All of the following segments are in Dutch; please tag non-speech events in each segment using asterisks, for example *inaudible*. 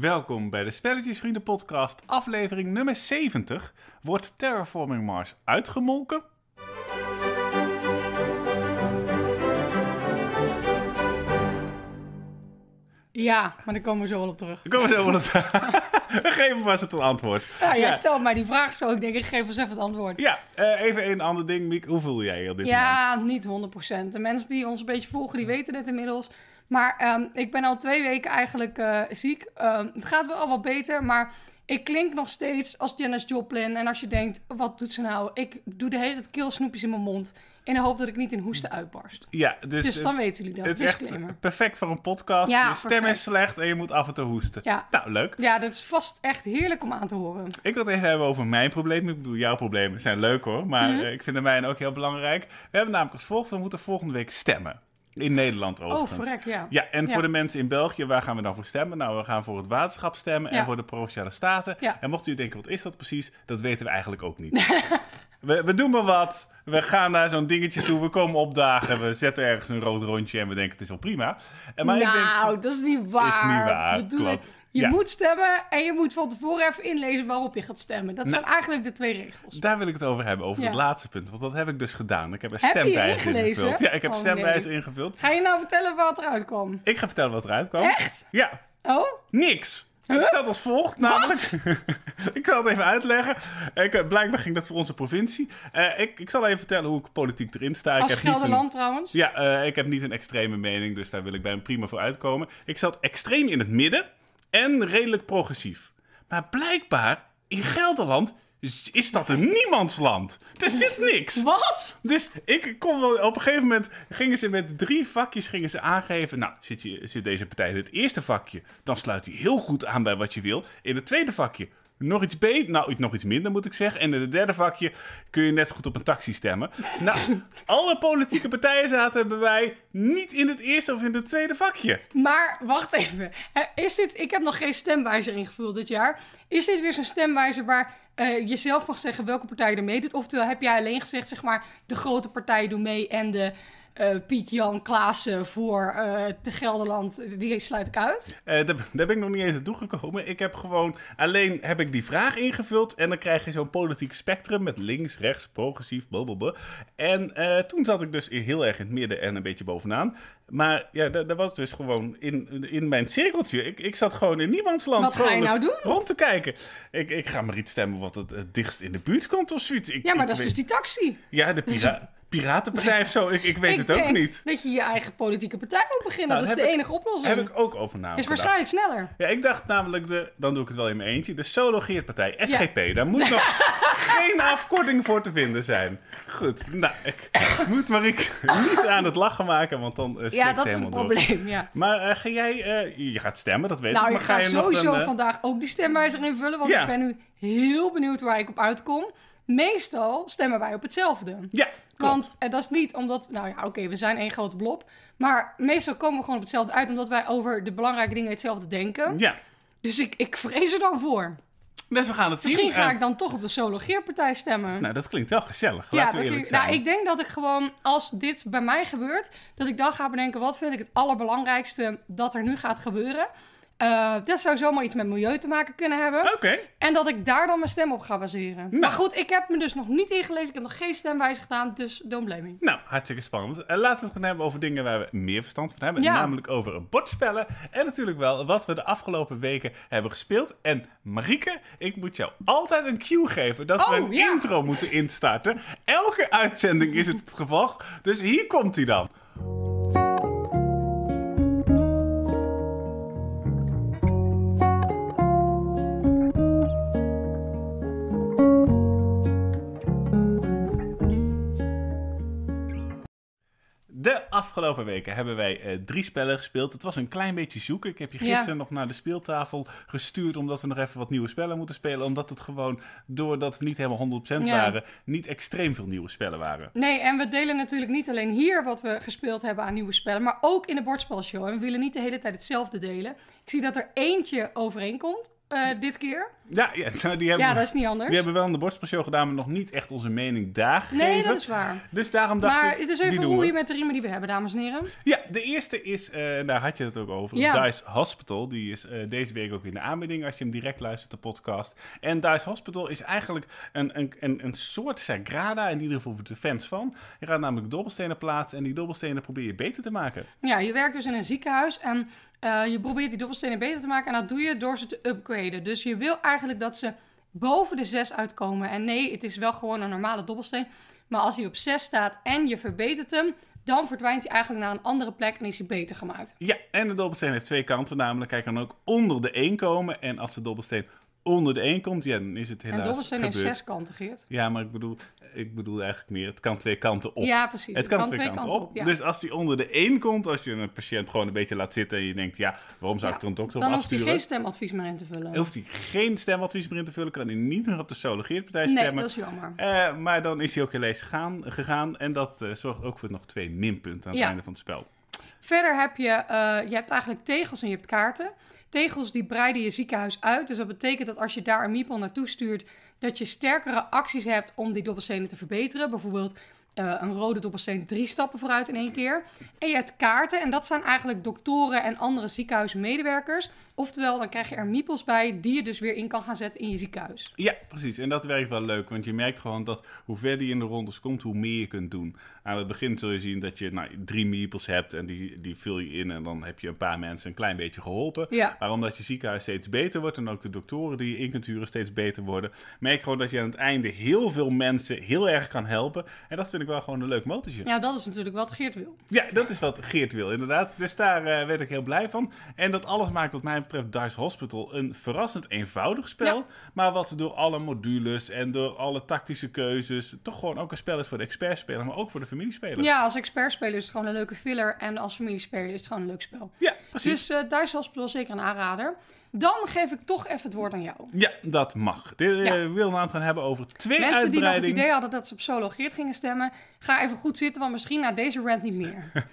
Welkom bij de Spelletjesvrienden podcast, aflevering nummer 70. Wordt Terraforming Mars uitgemolken? Ja, maar daar komen we zo wel op terug. Ik kom er zo wel op. *laughs* Geef was het een antwoord. Ja, jij Ja. stelt mij die vraag zo. Ik denk, ik geef ons even het antwoord. Ja, eh, even een ander ding, Miek. Hoe voel jij je op dit moment? Ja, niet 100%. De mensen die ons een beetje volgen, die weten het inmiddels. Maar ehm, ik ben al twee weken eigenlijk eh, ziek. Ehm, het gaat wel al wat beter, maar ik klink nog steeds als Janis Joplin. En als je denkt, wat doet ze nou? Ik doe de hele tijd keelsnoepjes in mijn mond. In de hoop dat ik niet in hoesten uitbarst. Ja, dus, Dus dan weten jullie dat. het is Disclaimer. echt perfect voor een podcast. Ja, je stem perfect. is slecht en je moet af en toe hoesten. Ja. Nou, leuk. Ja, dat is vast echt heerlijk om aan te horen. Ik wil het even hebben over mijn problemen. Ik bedoel, jouw problemen zijn leuk hoor. Maar Mhm. eh, ik vind de mijne ook heel belangrijk. We hebben namelijk als volgt, we moeten volgende week stemmen. In Nederland Oh, overigens. verrek, ja. Ja, en Ja. voor de mensen in België, waar gaan we dan voor stemmen? Nou, we gaan voor het waterschap stemmen en Ja. voor de Provinciale Staten. Ja. En mocht u denken, wat is dat precies? Dat weten we eigenlijk ook niet. *laughs* we, we doen maar wat. We gaan naar zo'n dingetje toe. We komen opdagen. We zetten ergens een rood rondje en we denken, het is wel prima. En maar ik nou, denk, dat is niet waar. Is niet waar, We doen klopt. het- Je Ja. moet stemmen en je moet van tevoren even inlezen waarop je gaat stemmen. Dat zijn eigenlijk de twee regels. daar wil ik het over hebben, over Ja. het laatste punt. Want dat heb ik dus gedaan. Ik heb een Heb ingelezen? ingevuld. Ja, ik heb Oh, nee. ingevuld. Ga je nou vertellen wat eruit kwam? Ik ga vertellen wat eruit kwam. Echt? Ja, Oh? niks. Huh? Ik zat als volgt namelijk. *laughs* ik zal het even uitleggen. Ik, eh, blijkbaar ging dat voor onze provincie. Eh, ik, ik zal even vertellen hoe ik politiek erin sta. Als ik heb niet een- Gelderland trouwens. Ja, eh, ik heb niet een extreme mening, dus daar wil ik bij een prima voor uitkomen. Ik zat extreem in het midden en redelijk progressief. Maar blijkbaar, in Gelderland is, is dat een niemandsland. Er zit niks. Wat? Dus ik kon wel, op een gegeven moment gingen ze met drie vakjes gingen ze aangeven. Nou, zit, je, zit deze partij in het eerste vakje, dan sluit hij heel goed aan bij wat je wil. In het tweede vakje nog iets beter, nou nog iets minder moet ik zeggen. En in het derde vakje kun je net zo goed op een taxi stemmen. *laughs* Nou, alle politieke partijen zaten bij mij niet in het eerste of in het tweede vakje. Maar wacht even. Is dit, ik heb nog geen stemwijzer ingevuld dit jaar. Is dit weer zo'n stemwijzer waar eh, je zelf mag zeggen welke partij er meedoet? Oftewel heb jij alleen gezegd, zeg maar, de grote partijen doen mee en de eh, Piet, Jan, Klaassen voor eh, de Gelderland, die sluit ik uit? Eh, daar, daar ben ik nog niet eens aan toegekomen. Ik heb gewoon alleen heb ik die vraag ingevuld. En dan krijg je zo'n politiek spectrum met links, rechts, progressief, blablabla. En toen zat ik dus heel erg in het midden en een beetje bovenaan. Maar ja, dat was dus gewoon in, in mijn cirkeltje. Ik, ik zat gewoon in niemands land. Wat ga je nou doen? Rond te kijken. Ik, ik ga maar iets stemmen wat het, het dichtst in de buurt komt of zoiets. Ik, Ja, maar dat is dus die taxi. Ja, de pira Piratenpartij of zo. Ik, ik weet ik het ook niet. dat je je eigen politieke partij moet beginnen. Nou, dat is de ik- enige oplossing. Heb ik ook over nagedacht. is waarschijnlijk sneller. Ja, ik dacht namelijk, de, dan doe ik het wel in mijn eentje, de Solo-Geertpartij, SGP. Daar moet *laughs* nog geen afkorting voor te vinden zijn. Goed, nou, ik *coughs* moet Marieke niet aan het lachen maken, want dan uh, Ja, dat is het door. probleem, ja. Maar eh, ga jij, eh, je gaat stemmen, dat weet Nou, ik, ik maar ga ga je nog sowieso een, vandaag ook die stemwijzer invullen, want Ja. ik ben nu heel benieuwd waar ik op uitkom. Meestal stemmen wij op hetzelfde. Ja, klopt. Want eh, dat is niet omdat, nou ja, oké, we zijn één grote blob. Maar meestal komen we gewoon op hetzelfde uit, omdat wij over de belangrijke dingen hetzelfde denken. Ja, Dus ik, ik vrees er dan voor. dus we gaan het zien. Misschien ga Eh, ik dan toch op de Solo-Geerpartij stemmen. Nou, dat klinkt wel gezellig, ja, laten we eerlijk klinkt- zijn. nou, ik denk dat ik gewoon, als dit bij mij gebeurt, dat ik dan ga bedenken, wat vind ik het allerbelangrijkste dat er nu gaat gebeuren. Eh, dat zou zomaar iets met milieu te maken kunnen hebben. Oké, En dat ik daar dan mijn stem op ga baseren. Nou. Maar goed, ik heb me dus nog niet ingelezen. Ik heb nog geen stemwijze gedaan, dus don't blame me. nou, hartstikke spannend. En laten we het gaan hebben over dingen waar we meer verstand van hebben. Ja. Namelijk over bordspellen. En natuurlijk wel wat we de afgelopen weken hebben gespeeld. En Marieke, ik moet jou altijd een cue geven dat we Oh, een ja. intro moeten instarten. Elke uitzending is het het geval. Dus hier komt hij dan. De afgelopen weken hebben wij eh, drie spellen gespeeld. Het was een klein beetje zoeken. Ik heb je Ja. gisteren nog naar de speeltafel gestuurd... omdat we nog even wat nieuwe spellen moeten spelen. Omdat het gewoon, doordat we niet helemaal 100% Ja. waren... niet extreem veel nieuwe spellen waren. Nee, en we delen natuurlijk niet alleen hier wat we gespeeld hebben aan nieuwe spellen, maar ook in de bordspelshow. En we willen niet de hele tijd hetzelfde delen. Ik zie dat er eentje overeenkomt. Eh, dit keer. Ja, ja nou, die hebben, Ja, dat is niet anders. die hebben wel een de gedaan, maar nog niet echt onze mening daar gegeven. Nee, dat is waar. Dus daarom dacht Maar ik, het is even roeien met de riemen die we hebben, dames en heren. Ja, de eerste is, eh, daar had je het ook over, Ja. Dice Hospital. Die is eh, deze week ook in de aanbieding als je hem direct luistert, de podcast. En Dice Hospital is eigenlijk een, een, een, een soort Sagrada, in ieder geval voor de fans van. Je gaat namelijk dobbelstenen plaatsen en die dobbelstenen probeer je beter te maken. Ja, je werkt dus in een ziekenhuis en eh, je probeert die dobbelstenen beter te maken. En dat doe je door ze te upgraden. Dus je wil eigenlijk dat ze boven de 6 uitkomen. En nee, het is wel gewoon een normale dobbelsteen. Maar als hij op 6 staat en je verbetert hem, dan verdwijnt hij eigenlijk naar een andere plek en is hij beter gemaakt. Ja, en de dobbelsteen heeft twee kanten, namelijk hij kan ook onder de 1 komen. En als de dobbelsteen onder de 1 komt, ja, dan is het En helaas dobbelsteen heeft gebeurd. zes kanten, Geert. Ja, maar ik bedoel, ik bedoel eigenlijk meer, het kan twee kanten op. Ja, precies. Het kan, twee kanten, op. ja. Dus als die onder de 1 komt, als je een patiënt gewoon een beetje laat zitten en je denkt, ja, waarom zou Ja, ik er een dokter op dan hoeft hij afsturen? geen stemadvies meer in te vullen. Hoeft hij geen stemadvies meer in te vullen, kan hij niet meer op de sologeerpartij nee, stemmen. dat is jammer. Eh, maar dan is hij ook helaas gegaan, gegaan en dat eh, zorgt ook voor nog twee minpunten aan het Ja. einde van het spel. Verder heb je, eh, je hebt eigenlijk tegels en je hebt kaarten. Tegels die breiden je ziekenhuis uit. Dus dat betekent dat als je daar een meeple naartoe stuurt, dat je sterkere acties hebt om die dobbelstenen te verbeteren. Bijvoorbeeld eh, een rode dobbelsteen drie stappen vooruit in één keer. En je hebt kaarten en dat zijn eigenlijk doktoren en andere ziekenhuismedewerkers. Oftewel, dan krijg je er meeples bij die je dus weer in kan gaan zetten in je ziekenhuis. Ja, precies. En dat werkt wel leuk, want je merkt gewoon dat hoe verder je in de rondes komt, hoe meer je kunt doen. Aan het begin zul je zien dat je nou, drie meeples hebt en die, die vul je in en dan heb je een paar mensen een klein beetje geholpen. Ja. Maar omdat je ziekenhuis steeds beter wordt en ook de doktoren die je in kunt huren steeds beter worden, merk je gewoon dat je aan het einde heel veel mensen heel erg kan helpen. En dat vind ik wel gewoon een leuk motortje. Ja, dat is natuurlijk wat Geert wil. Ja, dat is wat Geert wil, inderdaad. Dus daar eh, werd ik heel blij van. En dat alles maakt wat mij betreft Dice Hospital een verrassend eenvoudig spel. Ja. Maar wat door alle modules en door alle tactische keuzes toch gewoon ook een spel is voor de expertspeler, maar ook voor de familiespeler. Ja, als expertspeler is het gewoon een leuke filler. En als familiespeler is het gewoon een leuk spel. Ja, precies. Dus eh Dice Hospital zeker een aanrader. Dan geef ik toch even het woord aan jou. Ja, dat mag. Dit eh, Ja. wil we het gaan hebben over twee Mensen die nog het idee hadden dat ze op solo Geert gingen stemmen, ga even goed zitten, want misschien na deze rant niet meer. *laughs*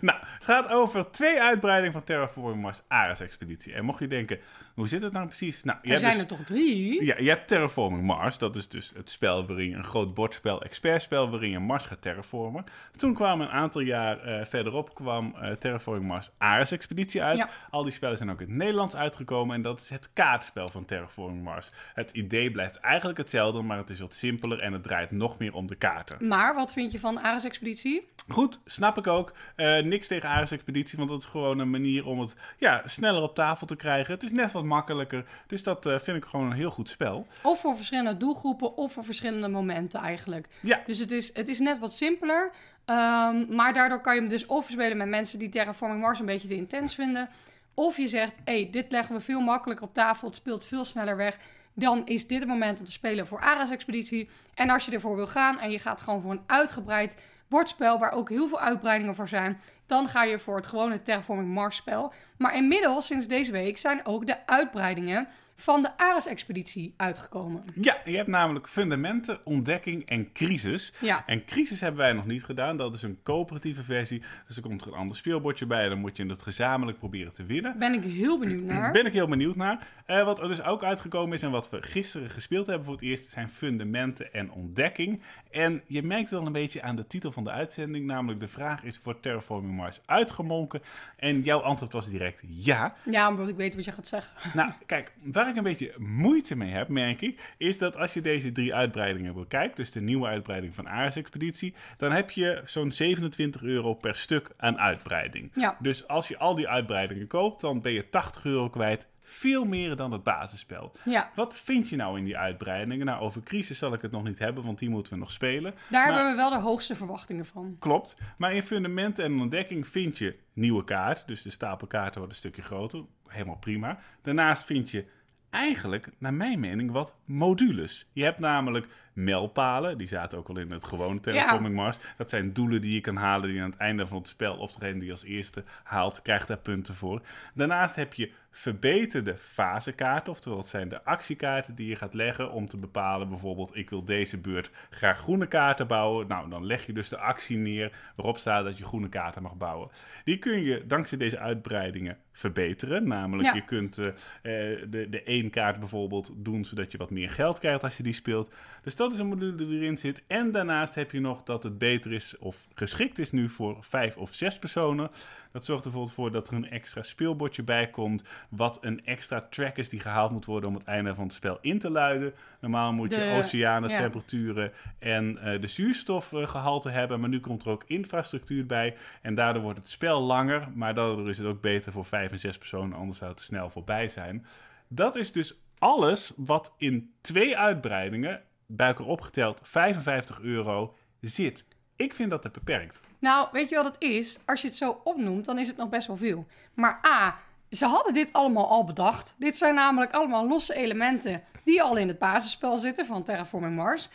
Nou, het gaat over twee uitbreidingen van Terraforming Mars Ares Expeditie. En mocht je denken, hoe zit het nou precies? Nou, je Er zijn dus- er toch drie? Ja, je hebt Terraforming Mars. Dat is dus het spel waarin je een groot bordspel, expertspel, waarin je Mars gaat terraformen. Toen kwam een aantal jaar eh, verderop kwam eh, Terraforming Mars Ares Expeditie uit. Ja. Al die spellen zijn ook in het Nederlands uitgekomen en dat is het kaartspel van Terraforming Mars. Het idee blijft eigenlijk hetzelfde, maar het is wat simpeler en het draait nog meer om de kaarten. Maar wat vind je van Ares Expeditie? Goed, snap ik ook. Eh, niks tegen Ares Expeditie, want dat is gewoon een manier om het ja, sneller op tafel te krijgen. Het is net wat makkelijker, dus dat eh, vind ik gewoon een heel goed spel. Of voor verschillende doelgroepen of voor verschillende momenten eigenlijk. Ja, Dus het is, het is net wat simpeler. ehm, maar daardoor kan je hem dus of spelen met mensen die Terraforming Mars een beetje te intens vinden. Of je zegt, hey, dit leggen we veel makkelijker op tafel. Het speelt veel sneller weg. Dan is dit het moment om te spelen voor Ares Expeditie. En als je ervoor wil gaan en je gaat gewoon voor een uitgebreid bordspel... waar ook heel veel uitbreidingen voor zijn... dan ga je voor het gewone Terraforming Mars spel. Maar inmiddels, sinds deze week, zijn ook de uitbreidingen... van de Ares Expeditie uitgekomen. Ja, je hebt namelijk fundamenten, ontdekking en crisis. Ja. En crisis hebben wij nog niet gedaan. Dat is een coöperatieve versie. Dus er komt er een ander speelbordje bij. En dan moet je het gezamenlijk proberen te winnen. Ben ik heel benieuwd naar. Ben ik heel benieuwd naar. Eh, wat er dus ook uitgekomen is en wat we gisteren gespeeld hebben voor het eerst, zijn fundamenten en ontdekking. En je merkt het dan een beetje aan de titel van de uitzending, namelijk de vraag is, wordt Terraforming Mars uitgemonken? En jouw antwoord was direct ja. Ja, omdat ik weet wat je gaat zeggen. Nou, kijk, waar ik een beetje moeite mee heb, merk ik, is dat als je deze drie uitbreidingen bekijkt, dus de nieuwe uitbreiding van Ares Expeditie, dan heb je zo'n 27 euro per stuk aan uitbreiding. Ja. Dus als je al die uitbreidingen koopt, dan ben je 80 euro kwijt. Veel meer dan het basisspel. Ja, Wat vind je nou in die uitbreidingen? Nou, over crisis zal ik het nog niet hebben, want die moeten we nog spelen. daar Maar- hebben we wel de hoogste verwachtingen van. Klopt. Maar in fundamenten en ontdekking vind je nieuwe kaart. Dus de stapel kaarten wordt een stukje groter. Helemaal prima. Daarnaast vind je eigenlijk, naar mijn mening, wat modules. Je hebt namelijk mijlpalen. Die zaten ook al in het gewone Terraforming Mars. Dat zijn doelen die je kan halen die aan het einde van het spel... of degene die als eerste haalt, krijgt daar punten voor. Daarnaast heb je verbeterde fasekaarten. Oftewel, het zijn de actiekaarten die je gaat leggen om te bepalen... bijvoorbeeld, ik wil deze beurt graag groene kaarten bouwen. Nou, dan leg je dus de actie neer waarop staat dat je groene kaarten mag bouwen. Die kun je dankzij deze uitbreidingen verbeteren. Namelijk, Ja. je kunt eh, de, de één kaart bijvoorbeeld doen zodat je wat meer geld krijgt als je die speelt. Dus dat is een module die erin zit. En daarnaast heb je nog dat het beter is of geschikt is nu voor vijf of zes personen. Dat zorgt er bijvoorbeeld voor dat er een extra speelbordje bij komt. Wat een extra track is die gehaald moet worden om het einde van het spel in te luiden. Normaal moet je oceanen, ja. temperaturen en eh, de zuurstofgehalte hebben. Maar nu komt er ook infrastructuur bij. En daardoor wordt het spel langer. Maar daardoor is het ook beter voor vijf en zes personen. Anders zou het te snel voorbij zijn. Dat is dus alles wat in twee uitbreidingen, bij elkaar opgeteld 55 euro, zit. Ik vind dat te beperkt. Nou, weet je wat het is? Als je het zo opnoemt, dan is het nog best wel veel. Maar A, ze hadden dit allemaal al bedacht. Dit zijn namelijk allemaal losse elementen die al in het basisspel zitten van Terraforming Mars.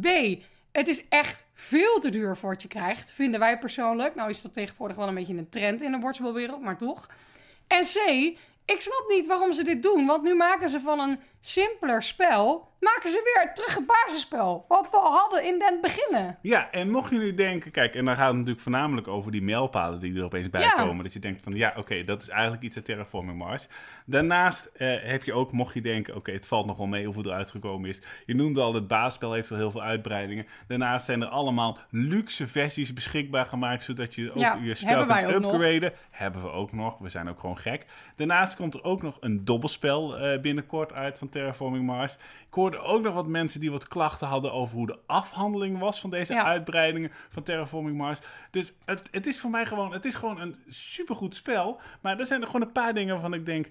B, het is echt veel te duur voor wat je krijgt, vinden wij persoonlijk. Nou is dat tegenwoordig wel een beetje een trend in de bordspelwereld, maar toch. En C, ik snap niet waarom ze dit doen, want nu maken ze van een simpeler spel, maken ze weer terug het basisspel. Wat we al hadden in den beginnen. Ja, en mocht je nu denken, kijk, en dan gaat het natuurlijk voornamelijk over die mijlpalen die er opeens bij Ja. komen. Dat je denkt van, ja, oké, dat is eigenlijk iets uit Terraforming Mars. Daarnaast eh, heb je ook, mocht je denken, oké, het valt nog wel mee hoeveel er uitgekomen is. Je noemde al, het basisspel heeft wel heel veel uitbreidingen. Daarnaast zijn er allemaal luxe versies beschikbaar gemaakt, zodat je ook Ja, je spel kunt nog. upgraden. Hebben we ook nog, we zijn ook gewoon gek. Daarnaast komt er ook nog een dobbelspel eh, binnenkort uit van Terraforming Mars. Ik hoorde ook nog wat mensen die wat klachten hadden over hoe de afhandeling was van deze Ja. uitbreidingen van Terraforming Mars. Dus het, het is voor mij gewoon, het is gewoon een supergoed spel. Maar er zijn er gewoon een paar dingen waarvan ik denk,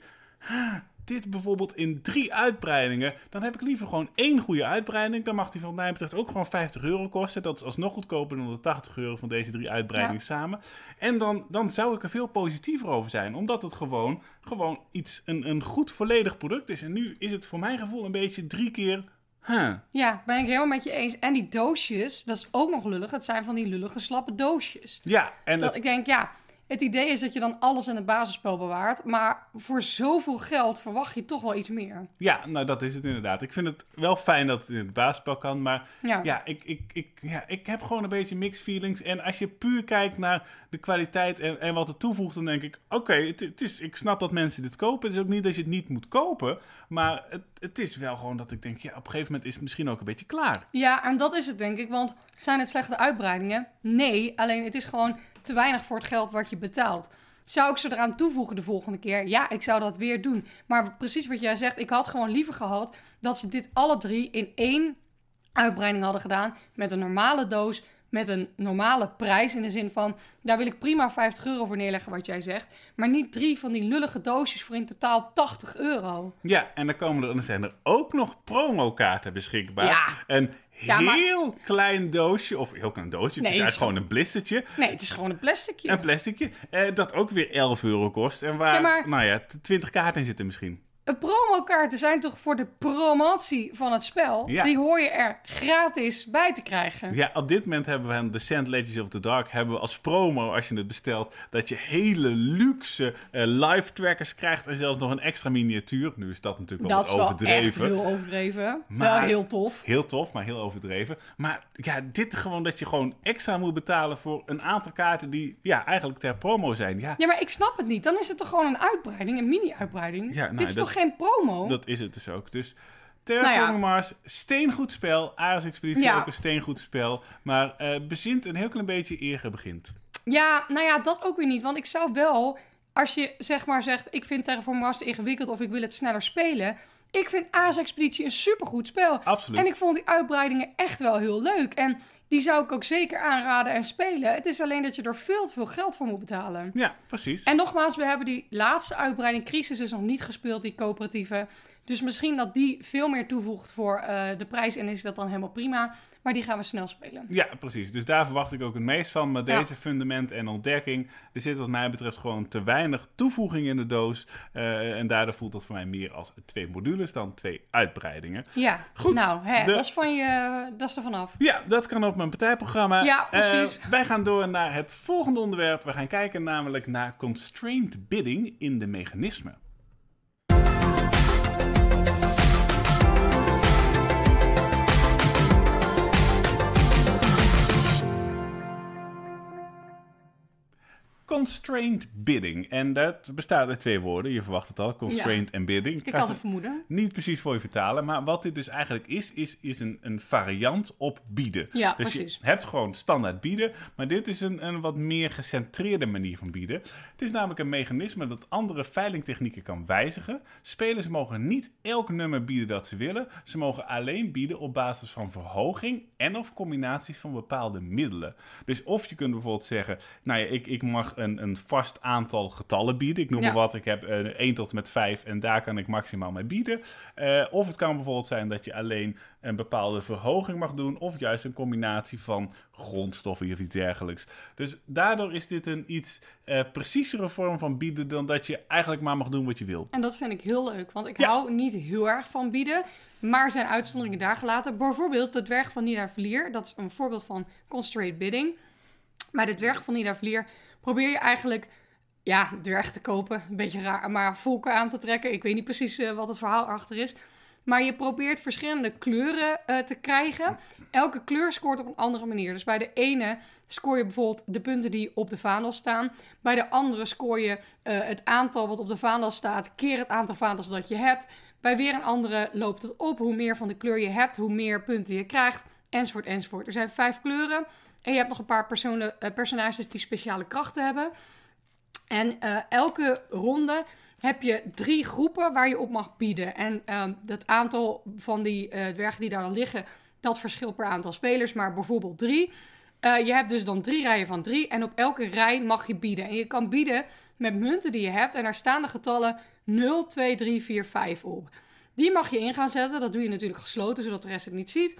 "Ah, dit bijvoorbeeld in drie uitbreidingen, dan heb ik liever gewoon één goede uitbreiding. Dan mag die van mij betreft ook gewoon 50 euro kosten. Dat is alsnog goedkoper dan de 80 euro van deze drie uitbreidingen samen. En dan, dan zou ik er veel positiever over zijn, omdat het gewoon, gewoon iets, een, een goed volledig product is. En nu is het voor mijn gevoel een beetje drie keer, huh, Ja, ben ik helemaal met je eens. En die doosjes, dat is ook nog lullig. Het zijn van die lullige slappe doosjes. Ja, en Dat het, ik denk, ja, het idee is dat je dan alles in het basisspel bewaart. Maar voor zoveel geld verwacht je toch wel iets meer. ja, nou dat is het inderdaad. Ik vind het wel fijn dat het in het basisspel kan, maar Ja, ja, ik, ik, ik, ja, ik heb gewoon een beetje mixed feelings. En als je puur kijkt naar de kwaliteit en, en wat het toevoegt, dan denk ik, oké, het, het is, ik snap dat mensen dit kopen. Het is ook niet dat je het niet moet kopen, maar het, het is wel gewoon dat ik denk, ja, op een gegeven moment is het misschien ook een beetje klaar. ja, en dat is het denk ik. Want zijn het slechte uitbreidingen? Nee, alleen het is gewoon te weinig voor het geld wat je betaalt. Zou ik ze eraan toevoegen de volgende keer? Ja, ik zou dat weer doen. Maar precies wat jij zegt, ik had gewoon liever gehad dat ze dit alle drie in één uitbreiding hadden gedaan. Met een normale doos, met een normale prijs. In de zin van, daar wil ik prima 50 euro voor neerleggen, wat jij zegt. Maar niet drie van die lullige doosjes voor in totaal 80 euro. Ja, en dan, komen er, dan zijn er ook nog promokaarten beschikbaar. Ja. Een Ja, maar- heel klein doosje, of heel klein doosje, Nee, het is eigenlijk gewoon een blistertje. Nee, het is gewoon een plasticje. Een plasticje, eh, dat ook weer 11 euro kost. En waar, Ja, maar- nou ja, t- 20 kaarten in zitten misschien. Een promokaarten zijn toch voor de promotie van het spel? Ja. Die hoor je er gratis bij te krijgen. Ja, op dit moment hebben we aan Descent Legends of the Dark hebben we als promo, als je het bestelt, dat je hele luxe eh, live trackers krijgt en zelfs nog een extra miniatuur. Nu is dat natuurlijk wel Dat is wel overdreven. heel overdreven. Wel Maar- heel tof. Heel tof, maar heel overdreven. Maar ja, dit gewoon dat je gewoon extra moet betalen voor een aantal kaarten die ja, eigenlijk ter promo zijn. Ja, Ja, maar ik snap het niet. Dan is het toch gewoon een uitbreiding, een mini-uitbreiding? Ja, nou, Dit is dat- toch geen promo? dat is het dus ook. Dus Terraforming Nou ja. Mars, steengoed spel. Ares Expeditie Ja. ook een steengoed spel. Maar eh bezint een heel klein beetje eer begint. Ja, nou ja, dat ook weer niet. Want ik zou wel, als je zeg maar zegt... ik vind Terraform Mars te ingewikkeld of ik wil het sneller spelen... ik vind Aas Expeditie een supergoed spel. Absoluut. En ik vond die uitbreidingen echt wel heel leuk. En die zou ik ook zeker aanraden en spelen. Het is alleen dat je er veel te veel geld voor moet betalen. Ja, precies. En nogmaals, we hebben die laatste uitbreiding crisis dus nog niet gespeeld, die coöperatieven. Dus misschien dat die veel meer toevoegt voor eh, de prijs en is dat dan helemaal prima. Maar die gaan we snel spelen. Ja, precies. Dus daar verwacht ik ook het meest van. Maar Ja. deze fundament en ontdekking, er zit wat mij betreft gewoon te weinig toevoeging in de doos. Eh, en daardoor voelt dat voor mij meer als twee modules dan twee uitbreidingen. Ja, Goed, Nou, hè, de- dat, is van je, dat is er vanaf. Ja, dat kan op mijn partijprogramma. Ja, Eh, precies. wij gaan door naar het volgende onderwerp. We gaan kijken namelijk naar constrained bidding in de mechanismen. Constrained bidding. En dat bestaat uit twee woorden. Je verwacht het al. Constrained en bidding. Ik had ze- het vermoeden. niet precies voor je vertalen. Maar wat dit dus eigenlijk is, is, is een, een variant op bieden. Ja, dus precies. je hebt gewoon standaard bieden. Maar dit is een, een wat meer gecentreerde manier van bieden. Het is namelijk een mechanisme dat andere veilingtechnieken kan wijzigen. Spelers mogen niet elk nummer bieden dat ze willen. Ze mogen alleen bieden op basis van verhoging en of combinaties van bepaalde middelen. Dus of je kunt bijvoorbeeld zeggen, nou ja, ik, ik mag een, een vast aantal getallen bieden. Ik noem Ja. maar wat, ik heb eh, 1 tot en met 5 en daar kan ik maximaal mee bieden. Eh, of het kan bijvoorbeeld zijn dat je alleen een bepaalde verhoging mag doen, of juist een combinatie van grondstoffen of iets dergelijks. Dus daardoor is dit een iets eh, preciezere vorm van bieden dan dat je eigenlijk maar mag doen wat je wil. En dat vind ik heel leuk, want ik Ja. hou niet heel erg van bieden. Maar zijn uitzonderingen daar gelaten. Bijvoorbeeld de dwerg van Nida Vlier. Dat is een voorbeeld van constrained bidding. Bij de dwerg van Nida Vlier probeer je eigenlijk ja, dwerg te kopen. Een beetje raar, maar volken aan te trekken. Ik weet niet precies eh, wat het verhaal achter is. Maar je probeert verschillende kleuren eh, te krijgen. Elke kleur scoort op een andere manier. Dus bij de ene scoor je bijvoorbeeld de punten die op de vaandel staan. Bij de andere scoor je eh, het aantal wat op de vaandel staat, keer het aantal vaandels dat je hebt. Bij weer een andere loopt het op. Hoe meer van de kleur je hebt, hoe meer punten je krijgt. Enzovoort, enzovoort. Er zijn vijf kleuren. En je hebt nog een paar personen, eh, personages die speciale krachten hebben. En eh, elke ronde heb je drie groepen waar je op mag bieden. En ehm het aantal van die eh, dwergen die daar dan liggen, dat verschilt per aantal spelers, maar bijvoorbeeld drie. Je hebt dus dan drie rijen van drie en op elke rij mag je bieden. En je kan bieden met munten die je hebt en daar staan de getallen 0, 2, 3, 4, 5 op. Die mag je in gaan zetten. Dat doe je natuurlijk gesloten, zodat de rest het niet ziet.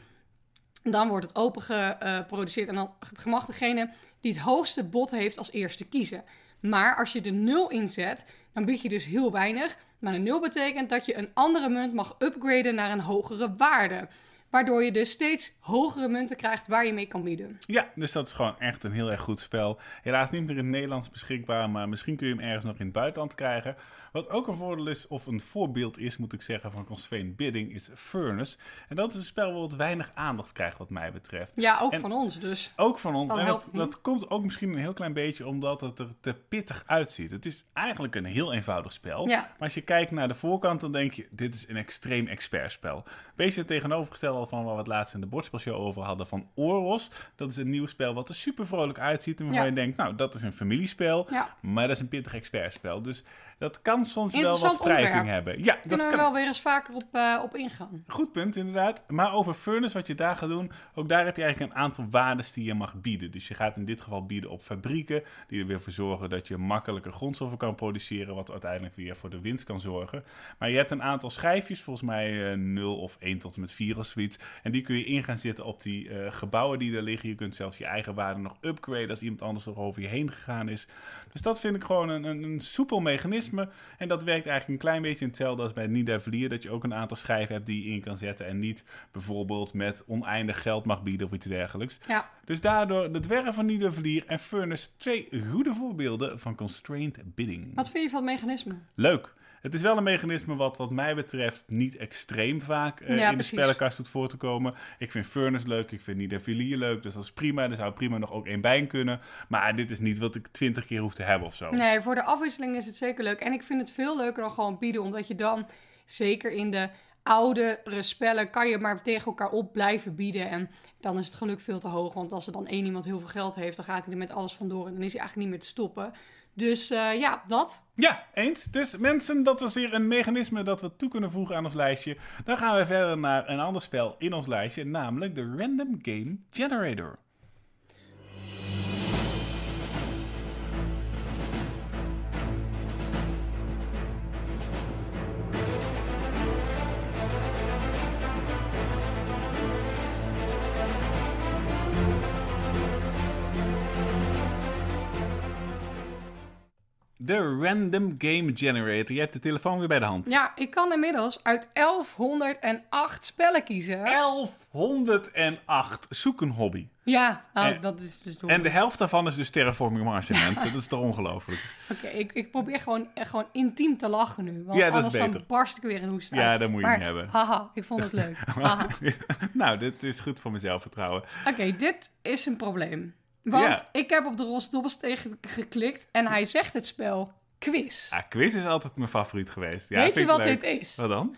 Dan wordt het open geproduceerd en dan mag degene die het hoogste bod heeft als eerste kiezen. Maar als je de 0 inzet, dan bied je dus heel weinig. Maar een 0 betekent dat je een andere munt mag upgraden naar een hogere waarde. Waardoor je dus steeds hogere munten krijgt waar je mee kan bieden. Ja, dus dat is gewoon echt een heel erg goed spel. Helaas niet meer in het Nederlands beschikbaar, maar misschien kun je hem ergens nog in het buitenland krijgen. Wat ook een voordeel is, of een voorbeeld is, moet ik zeggen, van Constrained Bidding, is Furnace. En dat is een spel wat weinig aandacht krijgt, wat mij betreft. Ja, ook En- van ons dus. Ook van ons. Dat en dat, komt ook misschien een heel klein beetje omdat het er te pittig uitziet. Het is eigenlijk een heel eenvoudig spel. Ja. Maar als je kijkt naar de voorkant, dan denk je, dit is een extreem expertspel. Beetje het tegenovergestelde van waar we het laatst in de bordspelshow over hadden van Oros. Dat is een nieuw spel wat er super vrolijk uitziet en waarvan Ja. je denkt, nou, dat is een familiespel. Ja. Maar dat is een pittig expertspel. Dus dat kan soms wel wat wrijving onderwerp. hebben. Ja, dat Kunnen we kan. wel weer eens vaker op, eh, op ingaan. Goed punt, inderdaad. Maar over Furnace, wat je daar gaat doen, ook daar heb je eigenlijk een aantal waardes die je mag bieden. Dus je gaat in dit geval bieden op fabrieken, die er weer voor zorgen dat je makkelijker grondstoffen kan produceren, wat uiteindelijk weer voor de winst kan zorgen. Maar je hebt een aantal schijfjes, volgens mij eh 0 of 1 tot en met 4 of zoiets. En die kun je in gaan zetten op die eh, gebouwen die er liggen. Je kunt zelfs je eigen waarde nog upgraden als iemand anders nog over je heen gegaan is. Dus dat vind ik gewoon een, een, een soepel mechanisme. En dat werkt eigenlijk een klein beetje hetzelfde als bij Vlier. Dat je ook een aantal schijven hebt die je in kan zetten. En niet bijvoorbeeld met oneindig geld mag bieden of iets dergelijks. Ja, Dus daardoor de dwergen van Nida Vlier en Furnace twee goede voorbeelden van constrained bidding. wat vind je van het mechanisme? Leuk. Het is wel een mechanisme wat wat mij betreft niet extreem vaak eh, Ja, in de spellenkast doet voor te komen. Ik vind Furnace leuk, ik vind Nida Vlier leuk, dus dat is prima. Er zou prima nog ook één bij kunnen. Maar dit is niet wat ik twintig keer hoef te hebben of zo. Nee, voor de afwisseling is het zeker leuk. En ik vind het veel leuker dan gewoon bieden, omdat je dan, zeker in de oudere spellen, kan je maar tegen elkaar op blijven bieden. En dan is het geluk veel te hoog, want als er dan één iemand heel veel geld heeft, dan gaat hij er met alles vandoor en dan is hij eigenlijk niet meer te stoppen. Dus eh, ja, dat. Ja, eens. Dus mensen, dat was weer een mechanisme dat we toe kunnen voegen aan ons lijstje. Dan gaan we verder naar een ander spel in ons lijstje, namelijk de Random Game Generator. De Random Game Generator. Je hebt de telefoon weer bij de hand. Ja, ik kan inmiddels uit 1108 spellen kiezen. 1108. Zoek een hobby. Ja, nou, En- dat is dus. En de helft daarvan is dus Terraforming Mars, *laughs* mensen. Dat is toch ongelooflijk? Oké, ik, ik probeer gewoon, eh, gewoon intiem te lachen nu. Want Ja, dat is anders dan barst ik weer in hoest uit. Ja, dat moet je Maar, niet hebben. Haha, ik vond het leuk. *laughs* Nou, dit is goed voor mijn zelfvertrouwen. Oké, dit is een probleem. Want Ja. ik heb op de Ros Dobbelsteen geklikt en hij zegt het spel quiz. Ah, quiz is altijd mijn favoriet geweest. Ja, weet je wat leuk. dit is? Wat dan?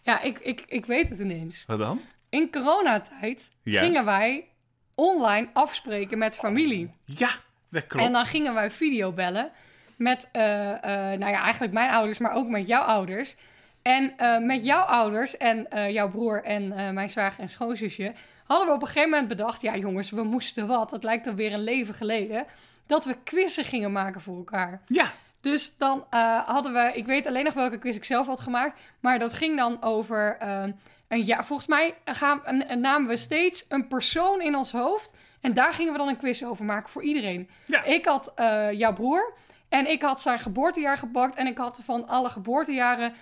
Ja, ik, ik, ik weet het ineens. Wat dan? In coronatijd Ja. gingen wij online afspreken met familie. Ja, dat klopt. En dan gingen wij videobellen met, eh, eh, nou ja, eigenlijk mijn ouders, maar ook met jouw ouders. En eh, met jouw ouders en jouw broer en mijn zwager en schoonzusje hadden we op een gegeven moment bedacht, ja jongens, we moesten wat. Het lijkt alweer een leven geleden. Dat we quizzen gingen maken voor elkaar. Ja, Dus dan eh, hadden we, ik weet alleen nog welke quiz ik zelf had gemaakt, maar dat ging dan over eh, een jaar. Volgens mij gaan, en- en namen we steeds een persoon in ons hoofd en daar gingen we dan een quiz over maken voor iedereen. Ja. Ik had eh, jouw broer en ik had zijn geboortejaar gepakt en ik had van alle geboortejaren,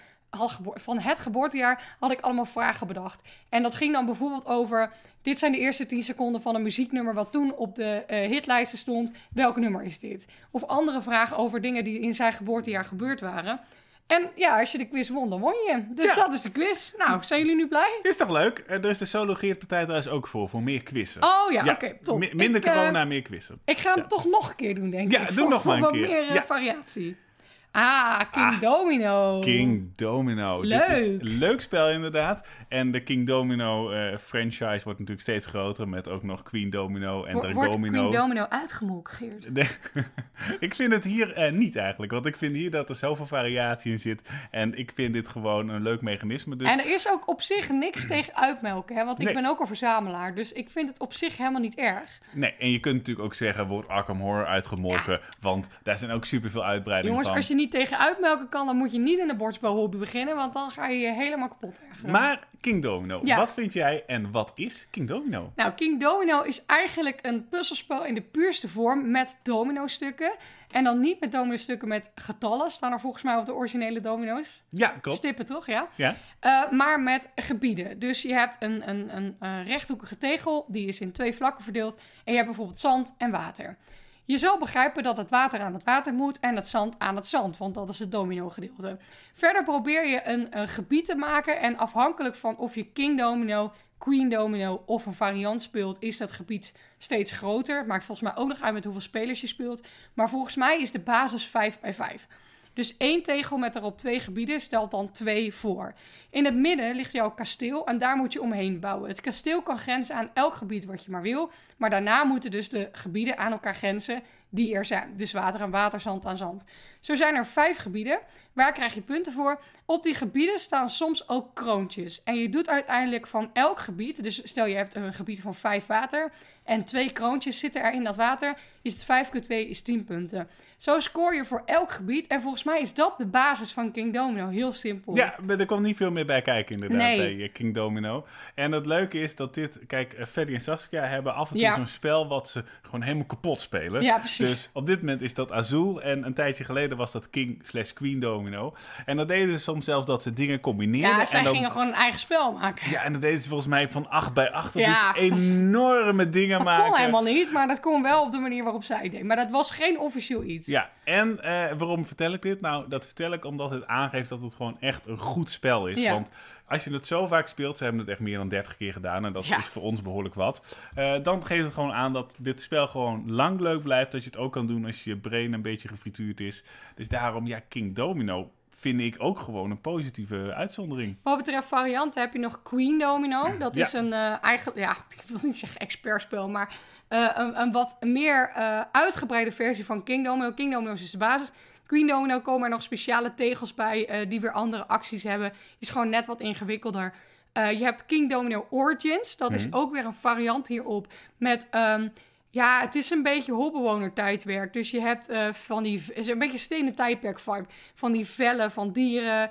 van het geboortejaar, had ik allemaal vragen bedacht. En dat ging dan bijvoorbeeld over, dit zijn de eerste 10 seconden van een muzieknummer wat toen op de eh, hitlijsten stond. Welk nummer is dit? Of andere vragen over dingen die in zijn geboortejaar gebeurd waren. En ja, als je de quiz won, dan won je. Dus Ja. dat is de quiz. Nou, zijn jullie nu blij? is toch leuk? Eh, Er is de Solo Geert-partij trouwens ook voor, voor meer quizzen. Oh ja, oké, top. mi- minder Ik, eh, corona, meer quizzen. Ik ga hem Ja. toch nog een keer doen, denk Ja, ik. doe voor, nog voor maar een wat keer. meer eh, Ja. variatie. Ah, King Ah, Domino. King Domino. Dit is Leuk. een leuk spel inderdaad. En de King Domino eh, franchise wordt natuurlijk steeds groter. Met ook nog Queen Domino en Wo- Wordt Dragomino. Queen Domino uitgemolken, Geert? Nee, *laughs* ik vind het hier eh, niet eigenlijk. Want ik vind hier dat er zoveel variatie in zit. En ik vind dit gewoon een leuk mechanisme. Dus En er is ook op zich niks tegen uitmelken, hè? want ik ben ook een verzamelaar. Dus ik vind het op zich helemaal niet erg. nee, en je kunt natuurlijk ook zeggen, wordt Arkham Horror uitgemolken. Want daar zijn ook superveel uitbreidingen Jongens, van. als je niet tegen uitmelken kan, dan moet je niet in de bordspelhobby beginnen, want dan ga je je helemaal kapot ergeren. Maar King Domino, Ja. wat vind jij en wat is King Domino? Nou, King Domino is eigenlijk een puzzelspel in de puurste vorm met domino-stukken. En dan niet met domino-stukken met getallen, staan er volgens mij op de originele domino's. Ja, klopt. Stippen toch, ja? Ja, Eh, maar met gebieden. Dus je hebt een, een, een, eh, rechthoekige tegel, die is in twee vlakken verdeeld. En je hebt bijvoorbeeld zand en water. Je zal begrijpen dat het water aan het water moet en het zand aan het zand, want dat is het domino-gedeelte. Verder probeer je een, een gebied te maken en afhankelijk van of je King Domino, Queen Domino of een variant speelt, is dat gebied steeds groter. Het maakt volgens mij ook nog uit met hoeveel spelers je speelt. Maar volgens mij is de basis 5 bij 5. Dus één tegel met erop twee gebieden stelt dan twee voor. In het midden ligt jouw kasteel en daar moet je omheen bouwen. Het kasteel kan grenzen aan elk gebied wat je maar wil. Maar daarna moeten dus de gebieden aan elkaar grenzen die er zijn. Dus water aan water, zand aan zand. Zo zijn er vijf gebieden. Waar krijg je punten voor? Op die gebieden staan soms ook kroontjes. En je doet uiteindelijk van elk gebied, dus stel je hebt een gebied van vijf water en twee kroontjes zitten er in dat water, is het 5 keer 2 is 10 punten. Zo scoor je voor elk gebied. En volgens mij is dat de basis van King Domino. Heel simpel. ja er komt niet veel meer bij kijken inderdaad Nee. bij eh, King Domino. En het leuke is dat dit... Kijk, eh, Freddy en Saskia hebben af en toe Ja. zo'n spel wat ze gewoon helemaal kapot spelen. Ja, precies. Dus op dit moment is dat Azul en een tijdje geleden was dat King slash Queen Domino. En dat deden ze soms zelfs dat ze dingen combineerden. Ja, zij en dan, gingen gewoon een eigen spel maken. Ja, en dat deden ze volgens mij van 8 bij 8 of Ja, iets enorme dingen dat maken. kon helemaal niet, maar dat kon wel op de manier waarop zij deed. Maar dat was geen officieel iets. Ja, en eh, waarom vertel ik dit? Nou, dat vertel ik omdat het aangeeft dat het gewoon echt een goed spel is. Ja. Want als je het zo vaak speelt, ze hebben het echt meer dan 30 keer gedaan en dat Ja. is voor ons behoorlijk wat. eh, dan geeft het gewoon aan dat dit spel gewoon lang leuk blijft. Dat je het ook kan doen als je brain een beetje gefrituurd is. Dus daarom, ja, King Domino vind ik ook gewoon een positieve uitzondering. Wat betreft varianten heb je nog Queen Domino. Dat Ja. is een eh eigenlijk, ja, *laughs* ik wil niet zeggen expertspel, maar eh, een, een wat meer uitgebreide versie van King Domino. King Domino is dus de basis. Queen Domino komen er nog speciale tegels bij eh, die weer andere acties hebben. Is gewoon net wat ingewikkelder. Eh, je hebt King Domino Origins. Dat is Mhm. ook weer een variant hierop. Met, ehm, ja, het is een beetje hobbewoner tijdwerk. Dus je hebt eh, van die, is een beetje stenen tijdperk vibe. Van die vellen van dieren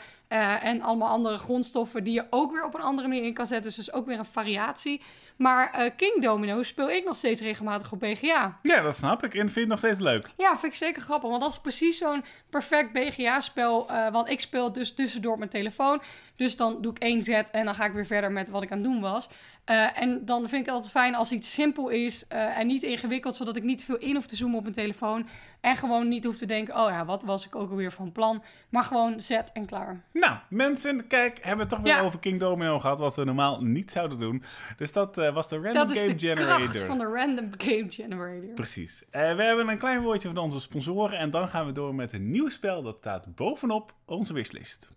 en allemaal andere grondstoffen die je ook weer op een andere manier in kan zetten. Dus dat is ook weer een variatie. Maar eh, King Domino speel ik nog steeds regelmatig op BGA. Ja, dat snap ik en vind ik nog steeds leuk. Ja, vind ik zeker grappig. Want dat is precies zo'n perfect BGA-spel. eh want ik speel het dus tussendoor op mijn telefoon. Dus dan doe ik één zet en dan ga ik weer verder met wat ik aan het doen was. Eh, en dan vind ik het altijd fijn als iets simpel is eh, en niet ingewikkeld. Zodat ik niet veel in hoef te zoomen op mijn telefoon. En gewoon niet hoef te denken, oh ja, wat was ik ook alweer van plan. Maar gewoon zet en klaar. Nou, mensen, kijk, hebben we het toch weer Ja. over King Domino gehad, wat we normaal niet zouden doen. Dus dat eh, was de Random dat is Game de Generator. kracht van de Random Game Generator. Precies. We hebben een klein woordje van onze sponsoren en dan gaan we door met een nieuw spel dat staat bovenop onze wishlist.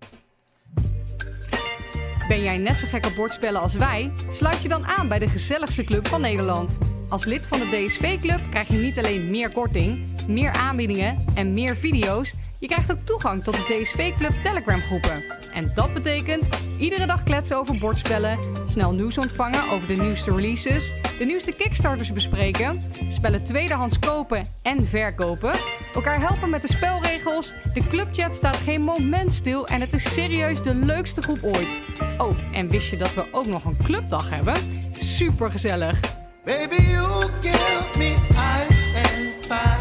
Ben jij net zo gek op bordspellen als wij? Sluit je dan aan bij de gezelligste club van Nederland. Als lid van de DSV-club krijg je niet alleen meer korting, meer aanbiedingen en meer video's. Je krijgt ook toegang tot de DSV-club Telegram-groepen. En dat betekent iedere dag kletsen over bordspellen, snel nieuws ontvangen over de nieuwste releases, de nieuwste Kickstarters bespreken, spellen tweedehands kopen en verkopen, elkaar helpen met de spelregels. De clubchat staat geen moment stil en het is serieus de leukste groep ooit. Oh, en wist je dat we ook nog een clubdag hebben? Super gezellig. Baby, you give me ice and fire.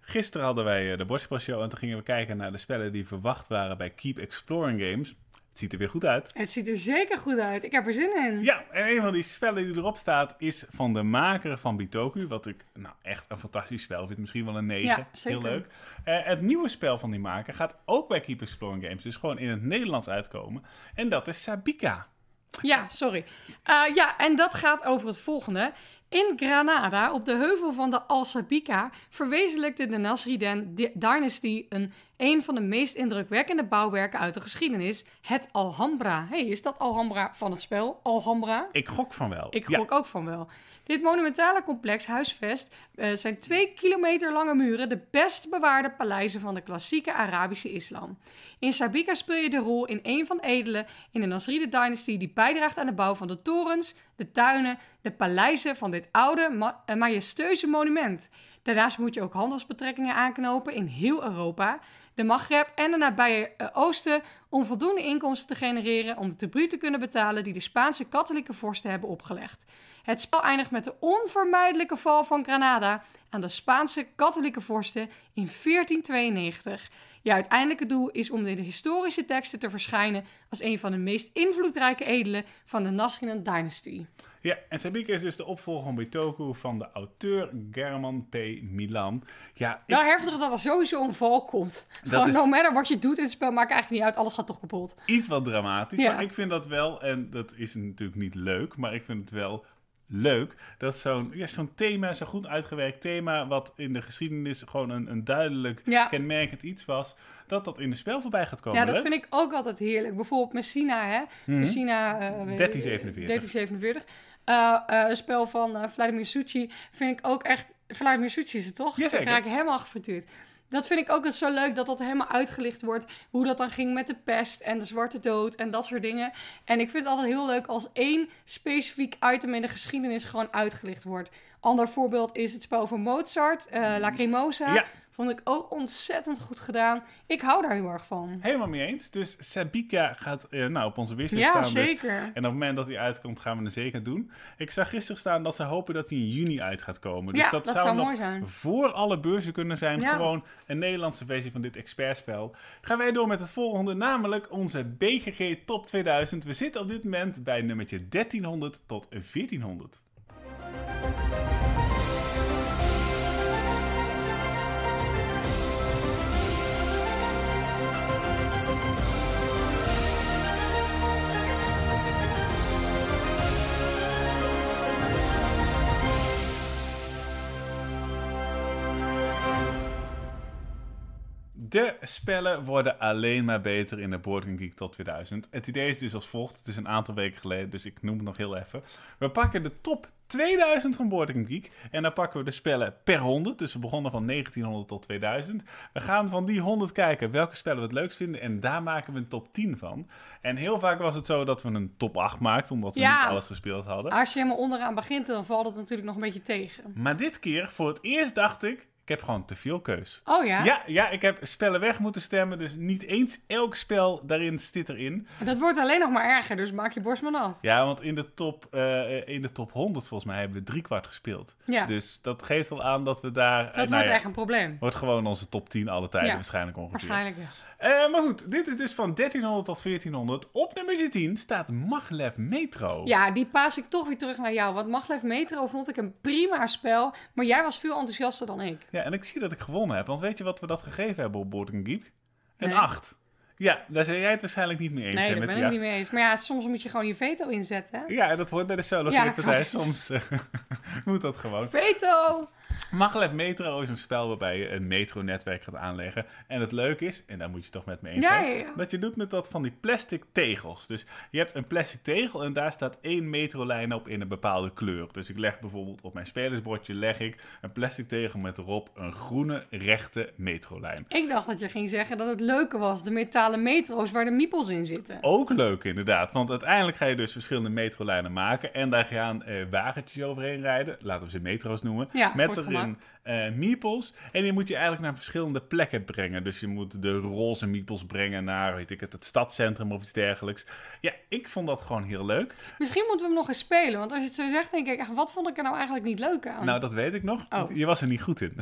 Gisteren hadden wij eh, de Bordspelshow en toen gingen we kijken naar de spellen die verwacht waren bij Keep Exploring Games. Het ziet er weer goed uit. Het ziet er zeker goed uit. Ik heb er zin in. Ja, en een van die spellen die erop staat is van de maker van Bitoku. Wat ik nou echt een fantastisch spel vind. Misschien wel een 9. Ja, zeker. Heel leuk. Eh, het nieuwe spel van die maker gaat ook bij Keep Exploring Games. Dus gewoon in het Nederlands uitkomen. En dat is Sabika. Ja, sorry. Eh, ja, en dat gaat over het volgende. In Granada, op de heuvel van de Alsabica, verwezenlijkte de Nasriden Dynasty een, een van de meest indrukwekkende bouwwerken uit de geschiedenis, het Alhambra. hey, is dat Alhambra van het spel? Alhambra? Ik gok van wel. Ik Ja. gok ook van wel. Dit monumentale complex huisvest eh, zijn twee kilometer lange muren de best bewaarde paleizen van de klassieke Arabische islam. In Sabika speel je de rol in een van de edelen in de Nasride dynasty die bijdraagt aan de bouw van de torens, de tuinen, de paleizen van dit oude, ma- eh, majestueuze monument. Daarnaast moet je ook handelsbetrekkingen aanknopen in heel Europa, de Maghreb en de nabije eh, Oosten om voldoende inkomsten te genereren om de tribute te kunnen betalen die de Spaanse katholieke vorsten hebben opgelegd. Het spel eindigt met de onvermijdelijke val van Granada aan de Spaanse katholieke vorsten in 1492. Je uiteindelijke doel is om in de historische teksten te verschijnen als een van de meest invloedrijke edelen van de Nasriden Dynasty. Ja, en Sabika is dus de opvolger van Bitoku van de auteur German P. Milan. Ja, ik, Nou, heftig dat er sowieso een val komt. Dat Gewoon, is- no matter wat je doet in het spel, maakt eigenlijk niet uit. Alles gaat toch kapot. iets wat dramatisch. Ja. Maar ik vind dat wel, en dat is natuurlijk niet leuk, maar ik vind het wel leuk dat zo'n ja, zo'n thema, zo'n goed uitgewerkt thema, wat in de geschiedenis gewoon een, een duidelijk Ja. kenmerkend iets was, dat dat in het spel voorbij gaat komen. Ja, dat Leuk? vind ik ook altijd heerlijk. Bijvoorbeeld Messina, hè? Messina... eh, weet- 1347. 1347. Eh, eh, een spel van eh, Vladimir Succi vind ik ook echt... Vladimir Succi is het toch? Jazeker. Ik raak helemaal gefrituurd. Dat vind ik ook zo leuk, dat dat helemaal uitgelicht wordt. Hoe dat dan ging met de pest en de zwarte dood en dat soort dingen. En ik vind het altijd heel leuk als één specifiek item in de geschiedenis gewoon uitgelicht wordt. Ander voorbeeld is het spel van Mozart, eh Lacrimosa. Ja. Vond ik ook ontzettend goed gedaan. Ik hou daar heel erg van. Helemaal mee eens. Dus Sabika gaat eh, nou, op onze wishlist Ja, staan. dus- zeker. En op het moment dat hij uitkomt, gaan we hem zeker doen. Ik zag gisteren staan dat ze hopen dat hij in juni uit gaat komen. Dus Ja, dat, dat zou, zou nog mooi zijn. voor alle beurzen kunnen zijn. Ja. Gewoon een Nederlandse versie van dit expertspel. Gaan wij door met het volgende, namelijk onze BGG Top 2000. We zitten op dit moment bij nummertje 1300 tot 1400. De spellen worden alleen maar beter in de Board Game Geek tot 2000. Het idee is dus als volgt. Het is een aantal weken geleden, dus ik noem het nog heel even. We pakken de top 2000 van Board Game Geek. En dan pakken we de spellen per 100. Dus we begonnen van 1900 tot 2000. We gaan van die 100 kijken welke spellen we het leukst vinden. En daar maken we een top 10 van. En heel vaak was het zo dat we een top 8 maakten, omdat we Ja. niet alles gespeeld hadden. Als je helemaal onderaan begint, dan valt het natuurlijk nog een beetje tegen. Maar dit keer, voor het eerst dacht ik, ik heb gewoon te veel keus. Oh ja? Ja, ja, ik heb spellen weg moeten stemmen. Dus niet eens elk spel daarin zit erin. Dat wordt alleen nog maar erger, dus maak je borst maar nat. Ja, want in de top, eh, in de top 100 volgens mij hebben we driekwart gespeeld. Ja, Dus dat geeft wel aan dat we daar... eh, dat nou wordt ja, echt een probleem. wordt gewoon onze top 10 alle tijden Ja, waarschijnlijk ongeveer. Waarschijnlijk ja. Eh, maar goed, dit is dus van 1300 tot 1400. Op nummer 10 staat Maglev Metro. Ja, die paas ik toch weer terug naar jou. Want Maglev Metro vond ik een prima spel. Maar jij was veel enthousiaster dan ik. Ja, en ik zie dat ik gewonnen heb. Want weet je wat we dat gegeven hebben op Board Game Geek? Een Nee. 8. Ja, daar zijn jij het waarschijnlijk niet mee eens Nee, daar ben ik 8. niet mee eens. Maar ja, soms moet je gewoon je veto inzetten. hè? Ja, en dat hoort bij de solo Ja, partij. Soms eh, *laughs* moet dat gewoon. Veto! Maglev Metro is een spel waarbij je een metronetwerk gaat aanleggen. En het leuke is, en daar moet je toch met me eens zijn, ja, ja. dat je doet met dat van die plastic tegels. Dus je hebt een plastic tegel en daar staat één metrolijn op in een bepaalde kleur. Dus ik leg bijvoorbeeld op mijn spelersbordje leg ik een plastic tegel met erop een groene rechte metrolijn. Ik dacht dat je ging zeggen dat het leuke was. De metalen metro's waar de miepels in zitten. Ook leuk inderdaad, want uiteindelijk ga je dus verschillende metrolijnen maken en daar gaan eh, wagentjes overheen rijden, laten we ze metro's noemen, Ja, met voor meeples. En die moet je eigenlijk naar verschillende plekken brengen. Dus je moet de roze meeples brengen naar, weet ik het, het stadscentrum of iets dergelijks. Ja, ik vond dat gewoon heel leuk. Misschien moeten we hem nog eens spelen. Want als je het zo zegt, denk ik, wat vond ik er nou eigenlijk niet leuk aan? Nou, dat weet ik nog. Oh. Je was er niet goed in.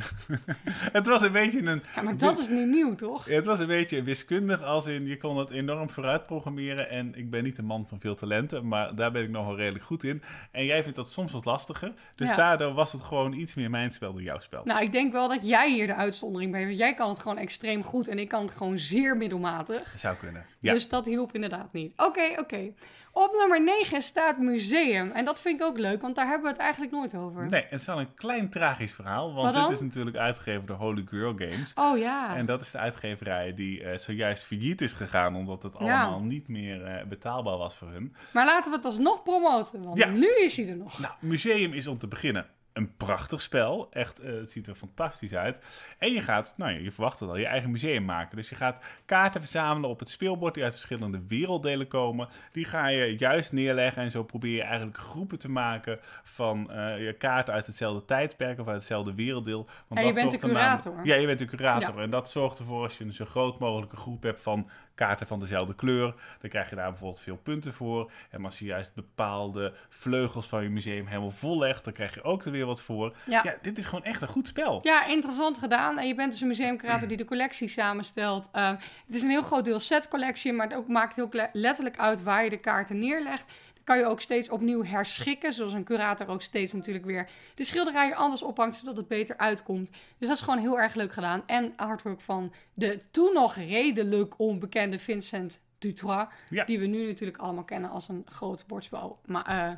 *laughs* het was een beetje een... ja, maar dat is niet nieuw, toch? Het was een beetje wiskundig, als in je kon het enorm vooruit programmeren. En ik ben niet een man van veel talenten, maar daar ben ik nog wel redelijk goed in. En jij vindt dat soms wat lastiger. Dus Ja. daardoor was het gewoon iets meer mijn spel dan jouw spel. Nou, ik denk wel dat jij hier de uitzondering bent. Want jij kan het gewoon extreem goed en ik kan het gewoon zeer middelmatig. Zou kunnen. Ja. Dus dat hielp inderdaad niet. Oké, oké. Op nummer 9 staat museum. En dat vind ik ook leuk, want daar hebben we het eigenlijk nooit over. Nee, het is wel een klein tragisch verhaal. Want dit is natuurlijk uitgegeven door Holy Grail Games. Oh ja. En dat is de uitgeverij die eh, zojuist failliet is gegaan. Omdat het allemaal niet meer eh, betaalbaar was voor hun. Maar laten we het alsnog promoten, want Ja. nu is hij er nog. Nou, Museum is om te beginnen een prachtig spel. Echt, eh, het ziet er fantastisch uit. En je gaat, nou ja, je verwacht het al, je eigen museum maken. Dus je gaat kaarten verzamelen op het speelbord die uit verschillende werelddelen komen. Die ga je juist neerleggen en zo probeer je eigenlijk groepen te maken van eh, je kaarten uit hetzelfde tijdperk of uit hetzelfde werelddeel. Want En je bent de curator. Ja, je bent de curator. Ja. En dat zorgt ervoor als je een zo groot mogelijke groep hebt van kaarten van dezelfde kleur, dan krijg je daar bijvoorbeeld veel punten voor. En als je juist bepaalde vleugels van je museum helemaal vol legt, dan krijg je ook er weer wat voor. Ja. Ja, dit is gewoon echt een goed spel. Ja, interessant gedaan. En je bent dus een museumcurator die de collectie samenstelt. Eh, het is een heel groot deel setcollectie, maar het ook maakt heel letterlijk uit waar je de kaarten neerlegt. Kan je ook steeds opnieuw herschikken, zoals een curator ook steeds natuurlijk weer de schilderijen anders ophangt, zodat het beter uitkomt. Dus dat is gewoon heel erg leuk gedaan. En artwork van de toen nog redelijk onbekende Vincent Dutrois, Ja. die we nu natuurlijk allemaal kennen als een groot bordspel. Maar eh,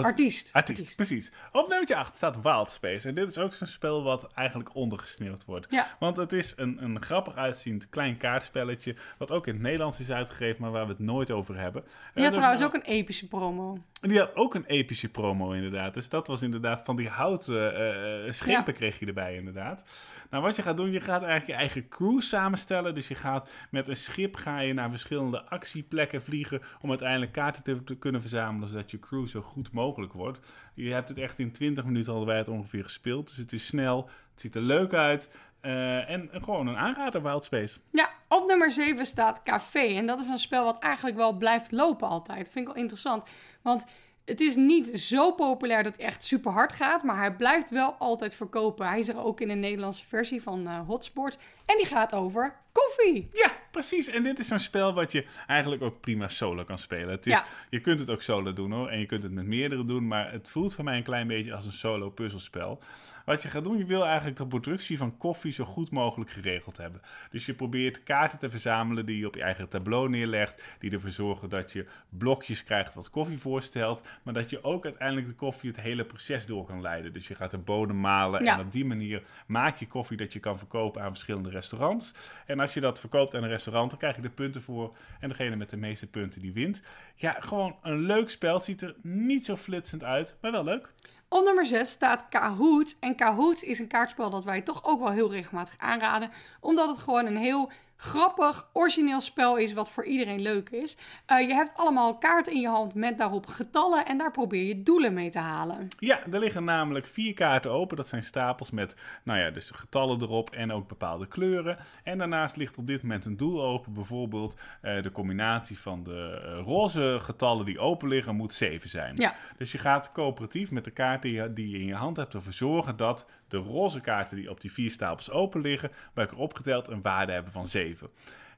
Artiest. Artiest, precies. Op nummer 8 staat Wild Space. En dit is ook zo'n spel wat eigenlijk ondergesneeuwd wordt. Ja. Want het is een, een grappig uitziend klein kaartspelletje. Wat ook in het Nederlands is uitgegeven, maar waar we het nooit over hebben. Die had Eh, trouwens ook een epische promo. Die had ook een epische promo, inderdaad. Dus dat was inderdaad van die houten eh, schepen Ja. kreeg je erbij, inderdaad. Nou, wat je gaat doen, je gaat eigenlijk je eigen crew samenstellen. Dus je gaat met een schip ga je naar verschillende actieplekken vliegen... om uiteindelijk kaarten te, te kunnen verzamelen... zodat je crew zo goed mogelijk wordt. Je hebt het echt in 20 minuten hadden wij het ongeveer gespeeld. Dus het is snel, het ziet er leuk uit... eh, en gewoon een aanrader, Wild Space. Ja, op nummer 7 staat Café. En dat is een spel wat eigenlijk wel blijft lopen altijd. Vind ik wel interessant. Want het is niet zo populair dat het echt super hard gaat. Maar hij blijft wel altijd verkopen. Hij is er ook in een Nederlandse versie van eh, Hotspot. En die gaat over koffie. Ja, precies. En dit is zo'n spel wat je eigenlijk ook prima solo kan spelen. Het is, Ja. Je kunt het ook solo doen hoor. En je kunt het met meerdere doen. Maar het voelt voor mij een klein beetje als een solo puzzelspel. Wat je gaat doen, je wil eigenlijk de productie van koffie zo goed mogelijk geregeld hebben. Dus je probeert kaarten te verzamelen die je op je eigen tableau neerlegt. Die ervoor zorgen dat je blokjes krijgt wat koffie voorstelt. Maar dat je ook uiteindelijk de koffie het hele proces door kan leiden. Dus je gaat de bodem malen. Ja. En op die manier maak je koffie dat je kan verkopen aan verschillende restaurants. En als je dat verkoopt aan een restaurant, dan krijg je de punten voor. En degene met de meeste punten die wint. Ja, gewoon een leuk spel. Ziet er niet zo flitsend uit, maar wel leuk. Op nummer 6 staat Kahoot. En Kahoot is een kaartspel dat wij toch ook wel heel regelmatig aanraden. Omdat het gewoon een heel grappig, origineel spel is wat voor iedereen leuk is. Eh, je hebt allemaal kaarten in je hand met daarop getallen en daar probeer je doelen mee te halen. Ja, er liggen namelijk vier kaarten open. Dat zijn stapels met, nou ja, dus getallen erop en ook bepaalde kleuren. En daarnaast ligt op dit moment een doel open. Bijvoorbeeld eh, de combinatie van de eh, roze getallen die open liggen moet 7 zijn. Ja. Dus je gaat coöperatief met de kaarten die je, die je in je hand hebt ervoor zorgen dat de roze kaarten die op die vier stapels open liggen, bij elkaar opgeteld een waarde hebben van 7.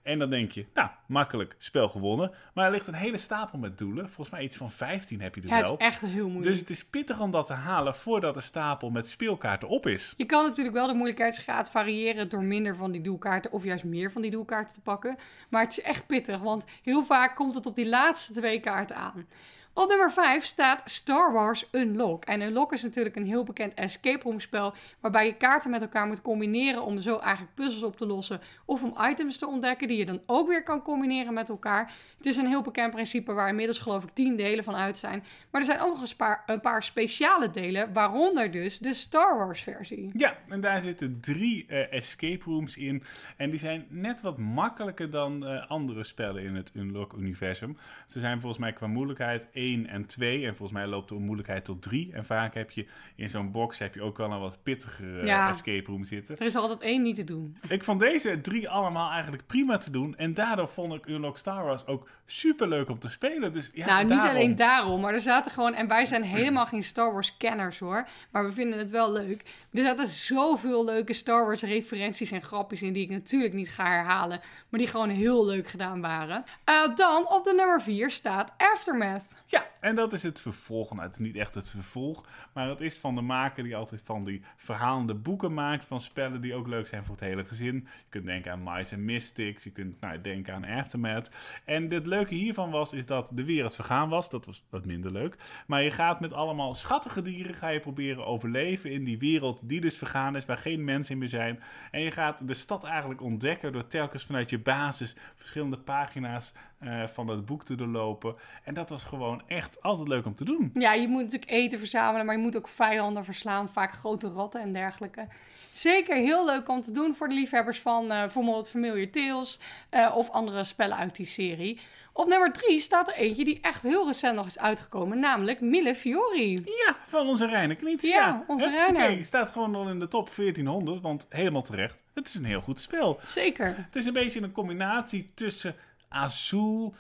En dan denk je, nou, makkelijk, spel gewonnen. Maar er ligt een hele stapel met doelen. Volgens mij iets van 15 heb je er Ja, het wel. is echt heel moeilijk. Dus het is pittig om dat te halen voordat de stapel met speelkaarten op is. Je kan natuurlijk wel de moeilijkheidsgraad variëren door minder van die doelkaarten of juist meer van die doelkaarten te pakken. Maar het is echt pittig, want heel vaak komt het op die laatste twee kaarten aan. Op nummer 5 staat Star Wars Unlock. En Unlock is natuurlijk een heel bekend escape room spel waarbij je kaarten met elkaar moet combineren om zo eigenlijk puzzels op te lossen of om items te ontdekken die je dan ook weer kan combineren met elkaar. Het is een heel bekend principe waar inmiddels geloof ik 10 delen van uit zijn. Maar er zijn ook nog eens paar, een paar speciale delen, waaronder dus de Star Wars versie. Ja, en daar zitten drie eh, escape rooms in. En die zijn net wat makkelijker dan eh, andere spellen in het Unlock-universum. Ze zijn volgens mij qua moeilijkheid 1 en 2. En volgens mij loopt de moeilijkheid tot 3. En vaak heb je in zo'n box heb je ook wel een wat pittigere eh, Ja. escape room zitten. Er is altijd één niet te doen. Ik vond deze drie allemaal eigenlijk prima te doen. En daardoor vond ik Unlock Star Wars ook super leuk om te spelen. Dus ja, nou, niet alleen daarom, maar er zaten gewoon... En wij zijn helemaal geen Star Wars kenners hoor. Maar we vinden het wel leuk. Er zaten zoveel leuke Star Wars referenties en grapjes in... die ik natuurlijk niet ga herhalen. Maar die gewoon heel leuk gedaan waren. Eh, dan op de nummer 4 staat Aftermath. Ja, en dat is het vervolg. Nou, het is niet echt het vervolg, maar het is van de maker die altijd van die verhalende boeken maakt. Van spellen die ook leuk zijn voor het hele gezin. Je kunt denken aan Mice and Mystics, je kunt nou, denken aan Aftermath. En het leuke hiervan was, is dat de wereld vergaan was. Dat was wat minder leuk. Maar je gaat met allemaal schattige dieren, ga je proberen overleven in die wereld die dus vergaan is, waar geen mensen meer zijn. En je gaat de stad eigenlijk ontdekken door telkens vanuit je basis verschillende pagina's eh, van het boek te doorlopen. En dat was gewoon echt altijd leuk om te doen. Ja, je moet natuurlijk eten verzamelen, maar je moet ook vijanden verslaan. Vaak grote ratten en dergelijke. Zeker heel leuk om te doen voor de liefhebbers van eh, bijvoorbeeld Familiar Tales eh, of andere spellen uit die serie. Op nummer 3 staat er eentje die echt heel recent nog is uitgekomen, namelijk Mille Fiori. Ja, van onze Reiner Kniets. Ja, onze Hupsakee, Reiner. staat gewoon al in de top 1400, want helemaal terecht. Het is een heel goed spel. Zeker. Het is een beetje een combinatie tussen Azul,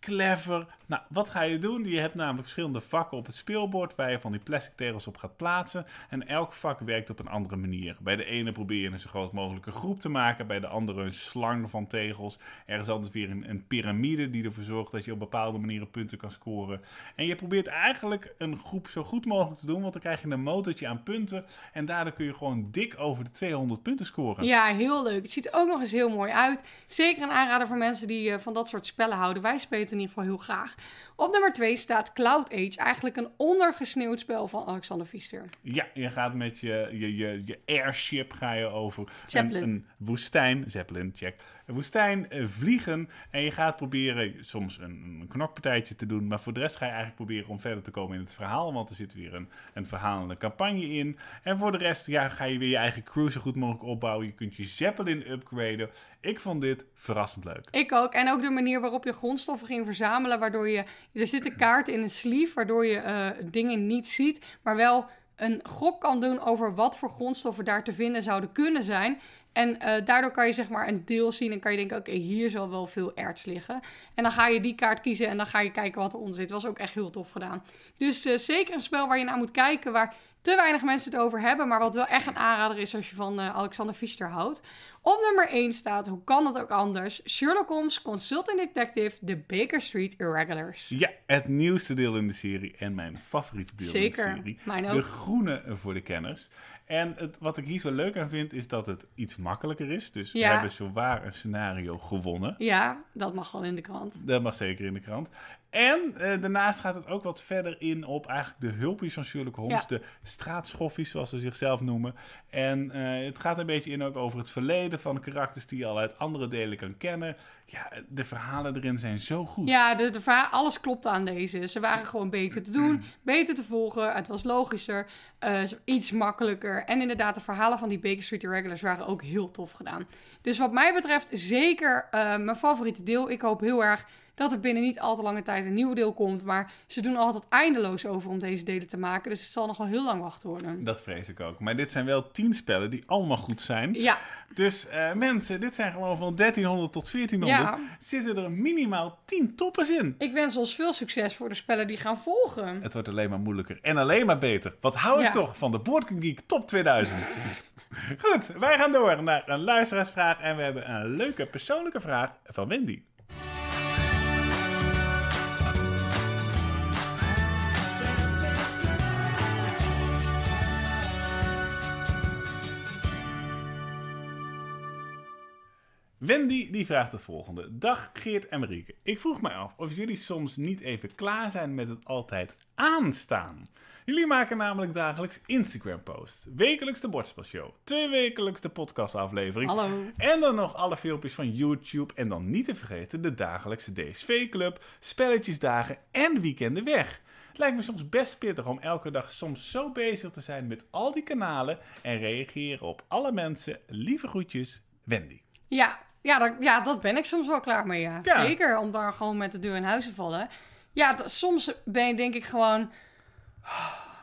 clever. Nou, wat ga je doen? Je hebt namelijk verschillende vakken op het speelbord waar je van die plastic tegels op gaat plaatsen. En elk vak werkt op een andere manier. Bij de ene probeer je een zo groot mogelijke groep te maken, bij de andere een slang van tegels. Er is anders weer een, een piramide die ervoor zorgt dat je op bepaalde manieren punten kan scoren. En je probeert eigenlijk een groep zo goed mogelijk te doen, want dan krijg je een motortje aan punten. En daardoor kun je gewoon dik over de 200 punten scoren. Ja, heel leuk. Het ziet ook nog eens heel mooi uit. Zeker een aanrader voor mensen die eh, van dat soort spellen houden. Wij spelen het in ieder geval heel graag. Op nummer 2 staat Cloud Age, eigenlijk een ondergesneeuwd spel van Alexander Pfister. Ja, je gaat met je, je, je, je airship ga je over. Een, een woestijn, Zeppelin, check, woestijn eh, vliegen. En je gaat proberen soms een, een knokpartijtje te doen, maar voor de rest ga je eigenlijk proberen om verder te komen in het verhaal, want er zit weer een, een verhalende campagne in. En voor de rest ja, ga je weer je eigen crew zo goed mogelijk opbouwen. Je kunt je Zeppelin upgraden. Ik vond dit verrassend leuk. Ik ook. En ook de manier waarop je grondstoffen ging verzamelen. Waardoor je. Er zitten kaarten in een sleeve. Waardoor je eh, dingen niet ziet. Maar wel een gok kan doen over wat voor grondstoffen daar te vinden zouden kunnen zijn. En eh, daardoor kan je zeg maar een deel zien. En kan je denken: oké, hier zal wel veel erts liggen. En dan ga je die kaart kiezen. En dan ga je kijken wat eronder zit. Was ook echt heel tof gedaan. Dus eh, zeker een spel waar je naar moet kijken. Waar te weinig mensen het over hebben. Maar wat wel echt een aanrader is als je van eh, Alexander Pfister houdt. Op nummer 1 staat, hoe kan dat ook anders? Sherlock Holmes, Consultant Detective, The Baker Street Irregulars. Ja, het nieuwste deel in de serie en mijn favoriete deel Zeker, in de serie. mijn De ook. groene voor de kenners. En het, wat ik hier zo leuk aan vind, is dat het iets makkelijker is. Dus we hebben zowaar een scenario gewonnen. Ja, dat mag wel in de krant. Dat mag zeker in de krant. En eh, daarnaast gaat het ook wat verder in op eigenlijk de hulpjes van Sherlock Holmes. Ja. De straatschoffies, zoals ze zichzelf noemen. En eh, het gaat een beetje in ook over het verleden van karakters die je al uit andere delen kan kennen. Ja, de verhalen erin zijn zo goed. Ja, de, alles klopte aan deze. Ze waren gewoon beter te doen, *clears throat* beter te volgen. Het was logischer, eh, iets makkelijker. En inderdaad, de verhalen van die Baker Street Irregulars waren ook heel tof gedaan. Dus wat mij betreft zeker mijn favoriete deel. Ik hoop heel erg dat er binnen niet al te lange tijd een nieuw deel komt. Maar ze doen altijd eindeloos over om deze delen te maken. Dus het zal nog wel heel lang wachten worden. Dat vrees ik ook. Maar dit zijn wel tien spellen die allemaal goed zijn. Ja, Dus eh, mensen, dit zijn gewoon van 1300 tot 1400. Ja. Zitten er minimaal 10 toppers in. ik wens ons veel succes voor de spellen die gaan volgen. Het wordt alleen maar moeilijker en alleen maar beter. Wat hou ik toch van de Board Geek Top 2000? *laughs* Goed, wij gaan door naar een luisteraarsvraag. En we hebben een leuke persoonlijke vraag van Wendy. Wendy die vraagt het volgende. Dag Geert en Marieke. Ik vroeg mij af of jullie soms niet even klaar zijn met het altijd aanstaan. Jullie maken namelijk dagelijks Instagram-post, wekelijks de Bordspelshow, twee wekelijks de podcastaflevering Hallo. en dan nog alle filmpjes van YouTube en dan niet te vergeten de dagelijkse DSV-club, spelletjesdagen en weekenden weg. Het lijkt me soms best pittig om elke dag soms zo bezig te zijn met al die kanalen en reageren op alle mensen. Lieve groetjes, Wendy. Ja, ja, daar, ja, dat ben ik soms wel klaar mee, ja. Ja. Zeker, om daar gewoon met de deur in huis te vallen. Ja, soms ben je denk ik gewoon...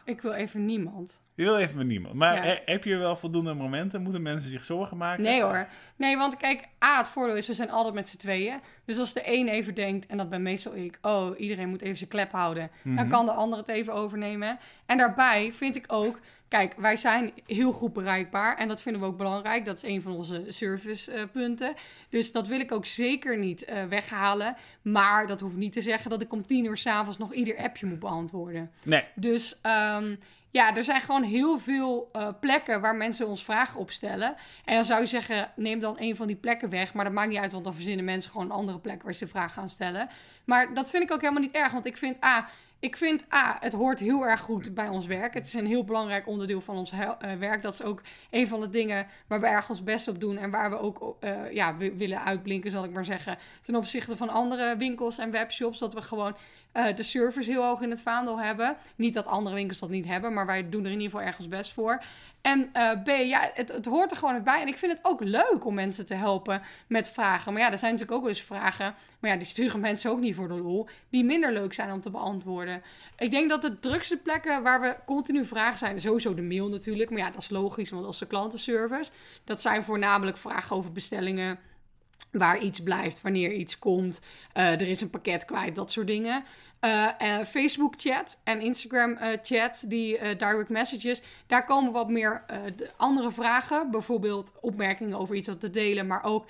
Ik wil even niemand. Je wil even met niemand. Maar Ja. heb je wel voldoende momenten? Moeten mensen zich zorgen maken? Nee hoor. Nee, want kijk, A, het voordeel is, we zijn altijd met z'n tweeën. Dus als de een even denkt, en dat ben meestal ik... Oh, iedereen moet even zijn klep houden. Dan kan de ander het even overnemen. En daarbij vind ik ook... Kijk, wij zijn heel goed bereikbaar. En dat vinden we ook belangrijk. Dat is een van onze servicepunten. dus dat wil ik ook zeker niet eh, weghalen. Maar dat hoeft niet te zeggen dat ik om tien uur s'avonds nog ieder appje moet beantwoorden. Nee. Dus ehm, ja, er zijn gewoon heel veel eh, plekken waar mensen ons vragen op stellen. En dan zou je zeggen, neem dan een van die plekken weg. Maar dat maakt niet uit, want dan verzinnen mensen gewoon een andere plek waar ze vraag gaan stellen. Maar dat vind ik ook helemaal niet erg, want ik vind A... Ik vind, A, het hoort heel erg goed bij ons werk. Het is een heel belangrijk onderdeel van ons eh, werk. Dat is ook een van de dingen waar we erg ons best op doen. En waar we ook eh, ja, wi- willen uitblinken, zal ik maar zeggen. Ten opzichte van andere winkels en webshops. Dat we gewoon eh, de service heel hoog in het vaandel hebben. Niet dat andere winkels dat niet hebben, maar wij doen er in ieder geval erg ons best voor. En eh, B, ja, het, het hoort er gewoon bij. En ik vind het ook leuk om mensen te helpen met vragen. Maar ja, er zijn natuurlijk ook wel eens vragen. Maar ja, die sturen *laughs* mensen ook niet voor de lol. Die minder leuk zijn om te beantwoorden. Ik denk dat de drukste plekken waar we continu vragen zijn. Sowieso de mail natuurlijk. Maar ja, dat is logisch, want is de klantenservice. Dat zijn voornamelijk vragen over bestellingen waar iets blijft, wanneer iets komt. Eh, er is een pakket kwijt, dat soort dingen. Eh, eh, Facebook chat en Instagram chat, die direct messages, daar komen wat meer de andere vragen. Bijvoorbeeld opmerkingen over iets wat te delen, maar ook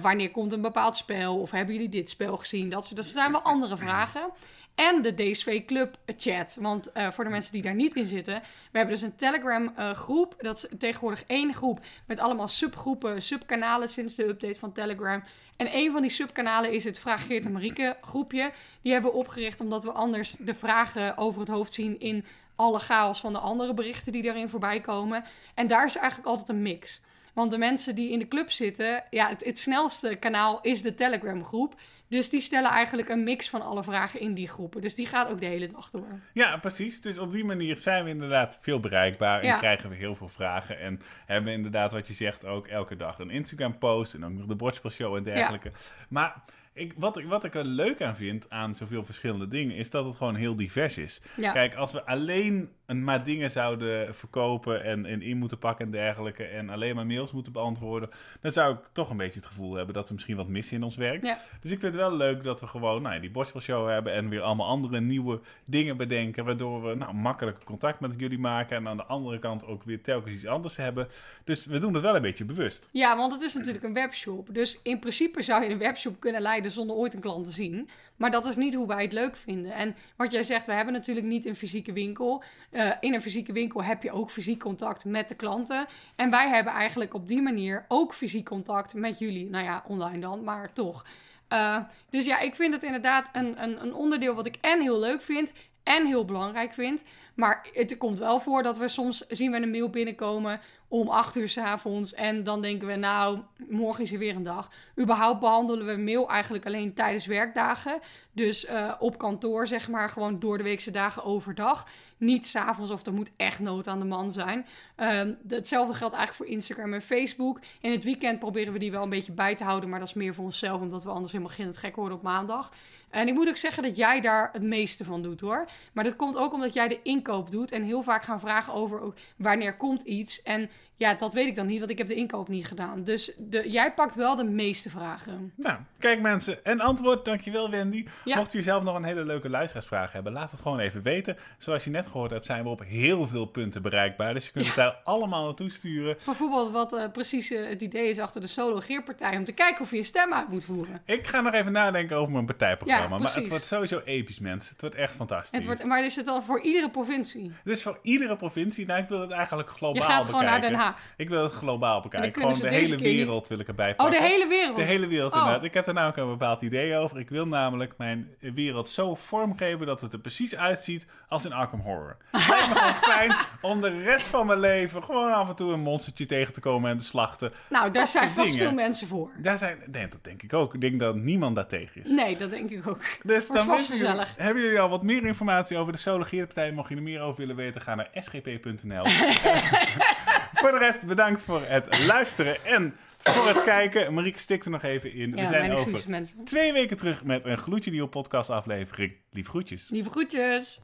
wanneer komt een bepaald spel of hebben jullie dit spel gezien? Dat, soort, dat zijn wel andere *clears throat* vragen. En de DSV Club chat. Want eh, voor de mensen die daar niet in zitten, we hebben dus een Telegram eh, groep. Dat is tegenwoordig één groep met allemaal subgroepen, subkanalen sinds de update van Telegram. En een van die subkanalen is het Vraag Geert en Marieke groepje. Die hebben we opgericht omdat we anders de vragen over het hoofd zien in alle chaos van de andere berichten die daarin voorbij komen. En daar is eigenlijk altijd een mix. Want de mensen die in de club zitten, ja, het, het snelste kanaal is de Telegram groep. Dus die stellen eigenlijk een mix van alle vragen in die groepen. Dus die gaat ook de hele dag door. Ja, precies. Dus op die manier zijn we inderdaad veel bereikbaar en Ja. krijgen we heel veel vragen. En hebben we inderdaad, wat je zegt, ook elke dag een Instagram-post en ook nog de Bordspelshow en dergelijke. Maar ik, wat, ik, wat ik er leuk aan vind aan zoveel verschillende dingen, is dat het gewoon heel divers is. Ja. Kijk, als we alleen en maar dingen zouden verkopen en, en in moeten pakken en dergelijke. En alleen maar mails moeten beantwoorden. Dan zou ik toch een beetje het gevoel hebben dat we misschien wat missen in ons werk. Ja. Dus ik vind het wel leuk dat we gewoon nou, ja, die Borstel hebben en weer allemaal andere nieuwe dingen bedenken. Waardoor we nou, makkelijker contact met jullie maken. En aan de andere kant ook weer telkens iets anders hebben. Dus we doen het wel een beetje bewust. Ja, want het is natuurlijk een webshop. Dus in principe zou je een webshop kunnen leiden zonder ooit een klant te zien. Maar dat is niet hoe wij het leuk vinden. En wat jij zegt, we hebben natuurlijk niet een fysieke winkel. Eh, in een fysieke winkel heb je ook fysiek contact met de klanten. En wij hebben eigenlijk op die manier ook fysiek contact met jullie. Nou ja, online dan, maar toch. Uh, dus ja, ik vind het inderdaad een, een, een onderdeel wat ik en heel leuk vind en heel belangrijk vind. Maar het komt wel voor dat we soms zien we een mail binnenkomen om 8 uur s avonds. En dan denken we, nou, morgen is er weer een dag. Überhaupt behandelen we mail eigenlijk alleen tijdens werkdagen. Dus uh, op kantoor, zeg maar, gewoon door de weekse dagen overdag. Niet s'avonds of er moet echt nood aan de man zijn. Uh, hetzelfde geldt eigenlijk voor Instagram en Facebook. In het weekend proberen we die wel een beetje bij te houden. Maar dat is meer voor onszelf, omdat we anders helemaal geen het gek worden op maandag. En ik moet ook zeggen dat jij daar het meeste van doet hoor. Maar dat komt ook omdat jij de inkoop doet. En heel vaak gaan vragen over wanneer komt iets. En ja, dat weet ik dan niet, want ik heb de inkoop niet gedaan. Dus de, jij pakt wel de meeste vragen. Nou, kijk mensen. En antwoord, dankjewel Wendy. Ja. Mocht u zelf nog een hele leuke luisteraarsvraag hebben, laat het gewoon even weten. Zoals je net gehoord hebt, zijn we op heel veel punten bereikbaar. Dus je kunt het daar allemaal naartoe sturen. Bijvoorbeeld wat uh, precies uh, het idee is achter de solo-geerpartij. Om te kijken of je je stem uit moet voeren. Ik ga nog even nadenken over mijn partijprogramma. Ja, maar het wordt sowieso episch, mensen. Het wordt echt fantastisch. Het wordt, maar is het al voor iedere provincie? Het is voor iedere provincie. Nou, ik wil het eigenlijk globaal bekijken. Je gaat bekijken. gewoon naar Den Haag. Ik wil het globaal bekijken. Gewoon de hele wereld niet... wil ik erbij pakken. Oh, de hele wereld? De hele wereld, oh. inderdaad. Ik heb er namelijk een bepaald idee over. Ik wil namelijk mijn wereld zo vormgeven dat het er precies uitziet als in Arkham Horror. *laughs* Het lijkt me gewoon fijn om de rest van mijn leven gewoon af en toe een monstertje tegen te komen en te slachten. Nou, daar Dat zijn vast dingen. veel mensen voor. Daar zijn, nee, dat denk ik ook. Ik denk dat niemand daar tegen is. Nee, dat denk ik ook. Dus dan vast gezellig. hebben jullie al wat meer informatie over de Sologeerpartij? Mocht je er meer over willen weten, ga naar sgp.nl. *laughs* voor de rest, bedankt voor het luisteren en voor het kijken. Marieke stikt er nog even in. We zijn over excuses mensen. twee weken terug met een gloedje nieuwe podcastaflevering. Lief groetjes. Lieve groetjes.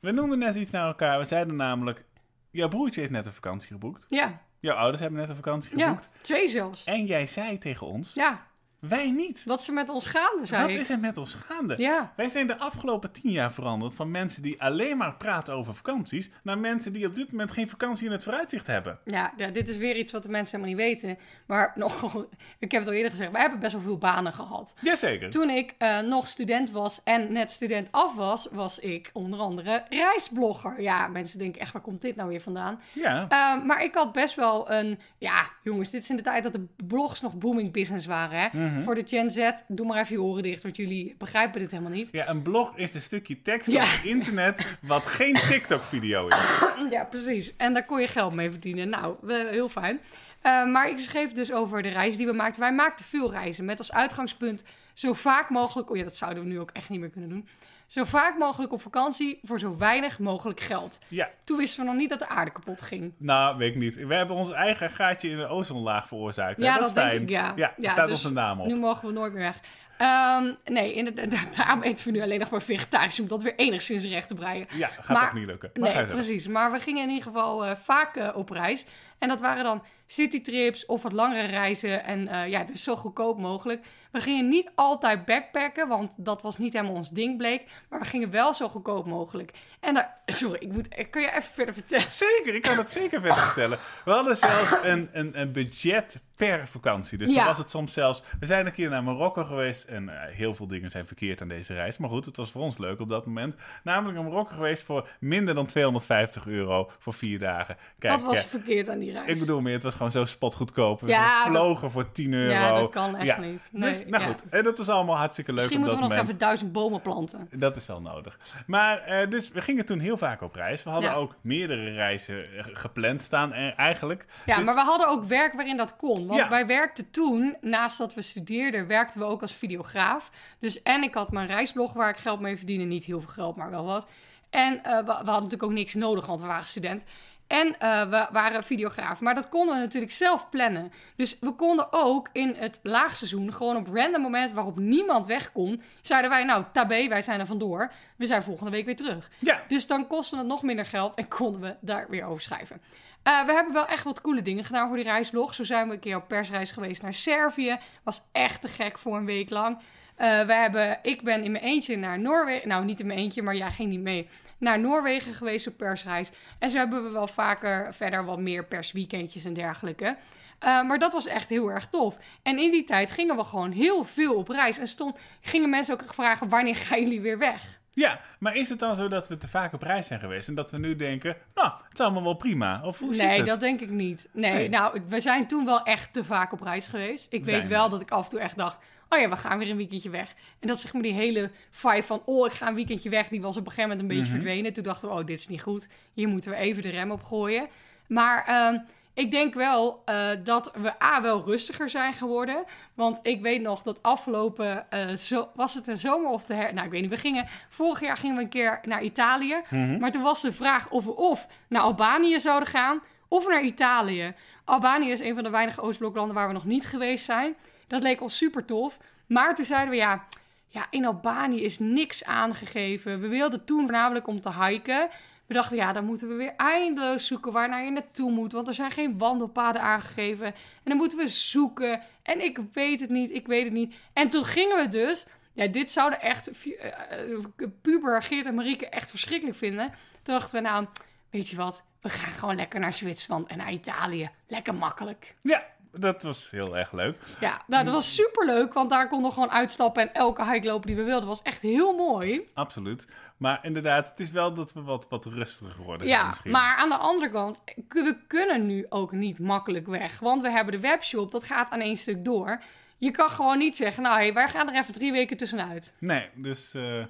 We noemden net iets naar elkaar. We zeiden namelijk, jouw broertje heeft net een vakantie geboekt. Ja, Jouw ouders hebben net een vakantie ja. geboekt. Twee zelfs. En jij zei tegen ons, Ja, wij niet. wat ze met ons gaande zei Wat ik. is er met ons gaande? Ja. Wij zijn de afgelopen tien jaar veranderd van mensen die alleen maar praten over vakanties, naar mensen die op dit moment geen vakantie in het vooruitzicht hebben. Ja, ja, dit is weer iets wat de mensen helemaal niet weten. Maar *laughs* nog, ik heb het al eerder gezegd, wij hebben best wel veel banen gehad. Jazeker. Toen ik eh, nog student was en net student af was, was ik onder andere reisblogger. Ja, mensen denken echt, waar komt dit nou weer vandaan? Ja. Uh, maar ik had best wel een... Ja, jongens, dit is in de tijd dat de blogs nog booming business waren. Hè? Mhm. Voor de Gen Z, doe maar even je oren dicht, want jullie begrijpen dit helemaal niet. ja, een blog is een stukje tekst Ja. op het internet wat geen TikTok-video is. *laughs* Ja, precies. En daar kon je geld mee verdienen. Nou, heel fijn. Uh, maar ik schreef dus over de reizen die we maakten. Wij maakten veel reizen met als uitgangspunt zo vaak mogelijk... Oh ja, dat zouden we nu ook echt niet meer kunnen doen. Zo vaak mogelijk op vakantie voor zo weinig mogelijk geld. Ja. Toen wisten we nog niet dat de aarde kapot ging. Nou, weet ik niet. We hebben ons eigen gaatje in de ozonlaag veroorzaakt. hè? Ja, dat, dat, is fijn. denk ik, ja. Ja, staat dus onze naam op. Nu mogen we nooit meer weg. Ehm, nee, inderdaad, daarom eten we nu alleen nog maar vegetarisch... om dat weer enigszins recht te breien. Ja, gaat Maar- toch niet lukken. Maar Nee, precies. Maar we gingen in ieder geval eh, vaak eh, op reis. En dat waren dan citytrips of wat langere reizen. En eh, ja, dus zo goedkoop mogelijk. We gingen niet altijd backpacken, want dat was niet helemaal ons ding bleek. Maar we gingen wel zo goedkoop mogelijk. En daar... Sorry, ik moet... Kun je even verder vertellen? Zeker, ik kan het zeker verder vertellen. We hadden zelfs een, een, een budget per vakantie. Dus Ja. dan was het soms zelfs... We zijn een keer naar Marokko geweest en eh, heel veel dingen zijn verkeerd aan deze reis. Maar goed, het was voor ons leuk op dat moment. Namelijk naar Marokko geweest voor minder dan 250 euro voor vier dagen. Kijk, Wat was verkeerd aan die reis? ik bedoel meer, het was gewoon zo spotgoedkoop. We Ja, dat- vlogen voor 10 euro. Ja, dat kan echt Ja. niet. Nee. Dus, nou ja. goed, en dat was allemaal hartstikke leuk Misschien op moeten dat we nog moment. even duizend bomen planten. Dat is wel nodig. Maar eh, dus we gingen toen heel vaak op reis. We hadden Ja. ook meerdere reizen eh, gepland staan eh, eigenlijk. Ja, Dus- maar we hadden ook werk waarin dat kon. Want Ja. wij werkten toen, naast dat we studeerden, werkten we ook als videograaf. Dus en ik had mijn reisblog waar ik geld mee verdiende. Niet heel veel geld, maar wel wat. En eh, we, we hadden natuurlijk ook niks nodig, want we waren student. En eh, we waren videograaf. Maar dat konden we natuurlijk zelf plannen. Dus we konden ook in het laagseizoen, gewoon op random momenten waarop niemand weg kon, zeiden wij, nou, tabé, wij zijn er vandoor. We zijn volgende week weer terug. Ja, Dus dan kostte het nog minder geld en konden we daar weer over schrijven. Eh, we hebben wel echt wat coole dingen gedaan voor die reisblog. Zo zijn we een keer op persreis geweest naar Servië. Was echt te gek voor een week lang. Eh, we hebben, ik ben in mijn eentje naar Noorwegen. Nou, niet in mijn eentje, maar jij ging niet mee. Naar Noorwegen geweest op persreis. En zo hebben we wel vaker verder wat meer persweekendjes en dergelijke. Eh, maar dat was echt heel erg tof. En in die tijd gingen we gewoon heel veel op reis. En stond, gingen mensen ook vragen: wanneer *laughs* gaan jullie weer weg? Ja, maar is het dan zo dat we te vaak op reis zijn geweest en dat we nu denken, nou, het is allemaal wel prima? Of hoe zit Nee, het? dat denk ik niet. Nee, Nee. nou, we zijn toen wel echt te vaak op reis geweest. Ik weet wel we. dat ik af en toe echt dacht... oh ja, we gaan weer een weekendje weg. En dat zeg maar die hele vibe van... oh, ik ga een weekendje weg, die was op een gegeven moment een beetje Mhm. verdwenen. Toen dachten we, oh, dit is niet goed. Hier moeten we even de rem op gooien. Maar ehm, ik denk wel eh, dat we A, wel rustiger zijn geworden. Want ik weet nog dat afgelopen... eh, zo, was het de zomer of de her... Nou, ik weet niet. We gingen... Vorig jaar gingen we een keer naar Italië. Mhm. Maar toen was de vraag of we of naar Albanië zouden gaan of naar Italië. Albanië is een van de weinige Oostbloklanden waar we nog niet geweest zijn. Dat leek ons super tof. Maar toen zeiden we ja, ja, in Albanië is niks aangegeven. We wilden toen voornamelijk om te hiken. We dachten, ja, dan moeten we weer eindeloos zoeken waar naar je naartoe moet. Want er zijn geen wandelpaden aangegeven. En dan moeten we zoeken. En ik weet het niet, ik weet het niet. En toen gingen we dus... Ja, dit zouden echt fu- eh, eh, puber Geert en Marieke echt verschrikkelijk vinden. Toen dachten we, nou, weet je wat? We gaan gewoon lekker naar Zwitserland en naar Italië. Lekker makkelijk. Ja, dat was heel erg leuk. Ja, nou, dat was super leuk, want daar konden we gewoon uitstappen en elke hike lopen die we wilden. Dat was echt heel mooi. Absoluut. Maar inderdaad, het is wel dat we wat, wat rustiger geworden zijn Ja, misschien. maar aan de andere kant, we kunnen nu ook niet makkelijk weg. Want we hebben de webshop, dat gaat aan één stuk door. Je kan gewoon niet zeggen, nou, hey, wij gaan er even drie weken tussenuit. Nee, dus... nou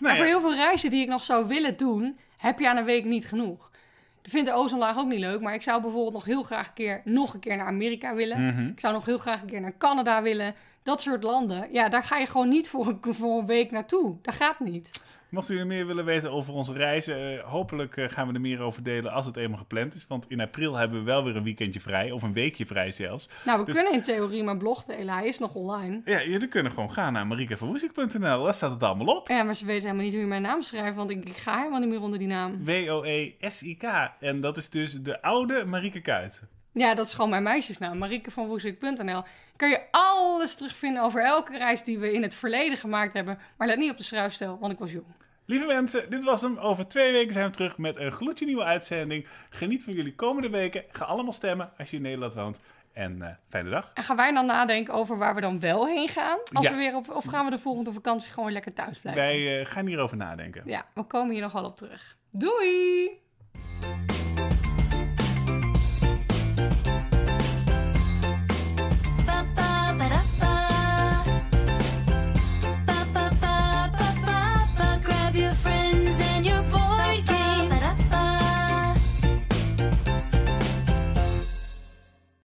en voor heel veel reizen die ik nog zou willen doen, heb je aan een week niet genoeg. Ik vind de ozonlaag ook niet leuk, maar ik zou bijvoorbeeld nog heel graag een keer, nog een keer naar Amerika willen. Mhm. Ik zou nog heel graag een keer naar Canada willen. Dat soort landen. Ja, daar ga je gewoon niet voor een, voor een week naartoe. Dat gaat niet. Mochten jullie meer willen weten over onze reizen, eh, hopelijk eh, gaan we er meer over delen als het eenmaal gepland is. Want in april hebben we wel weer een weekendje vrij, of een weekje vrij zelfs. Nou, we Dus- kunnen in theorie mijn blog delen. Hij is nog online. Ja, jullie kunnen gewoon gaan naar mariekeverwoesik.nl, daar staat het allemaal op. Ja, maar ze weten helemaal niet hoe je mijn naam schrijft, want ik, ik ga helemaal niet meer onder die naam. W-O-E-S-I-K. En dat is dus de oude Marieke Kuit. Ja, dat is gewoon mijn meisjesnaam, mariekevanwoezik.nl. Kan je alles terugvinden over elke reis die we in het verleden gemaakt hebben. Maar let niet op de schruifstel, want ik was jong. Lieve mensen, dit was hem. Over twee weken zijn we terug met een gloedje nieuwe uitzending. Geniet van jullie komende weken. Ga allemaal stemmen als je in Nederland woont. En eh, fijne dag. En gaan wij dan nadenken over waar we dan wel heen gaan? Als Ja. we weer op, of gaan we de volgende vakantie gewoon lekker thuis blijven? Wij eh, gaan hierover nadenken. Ja, we komen hier nog wel op terug. Doei!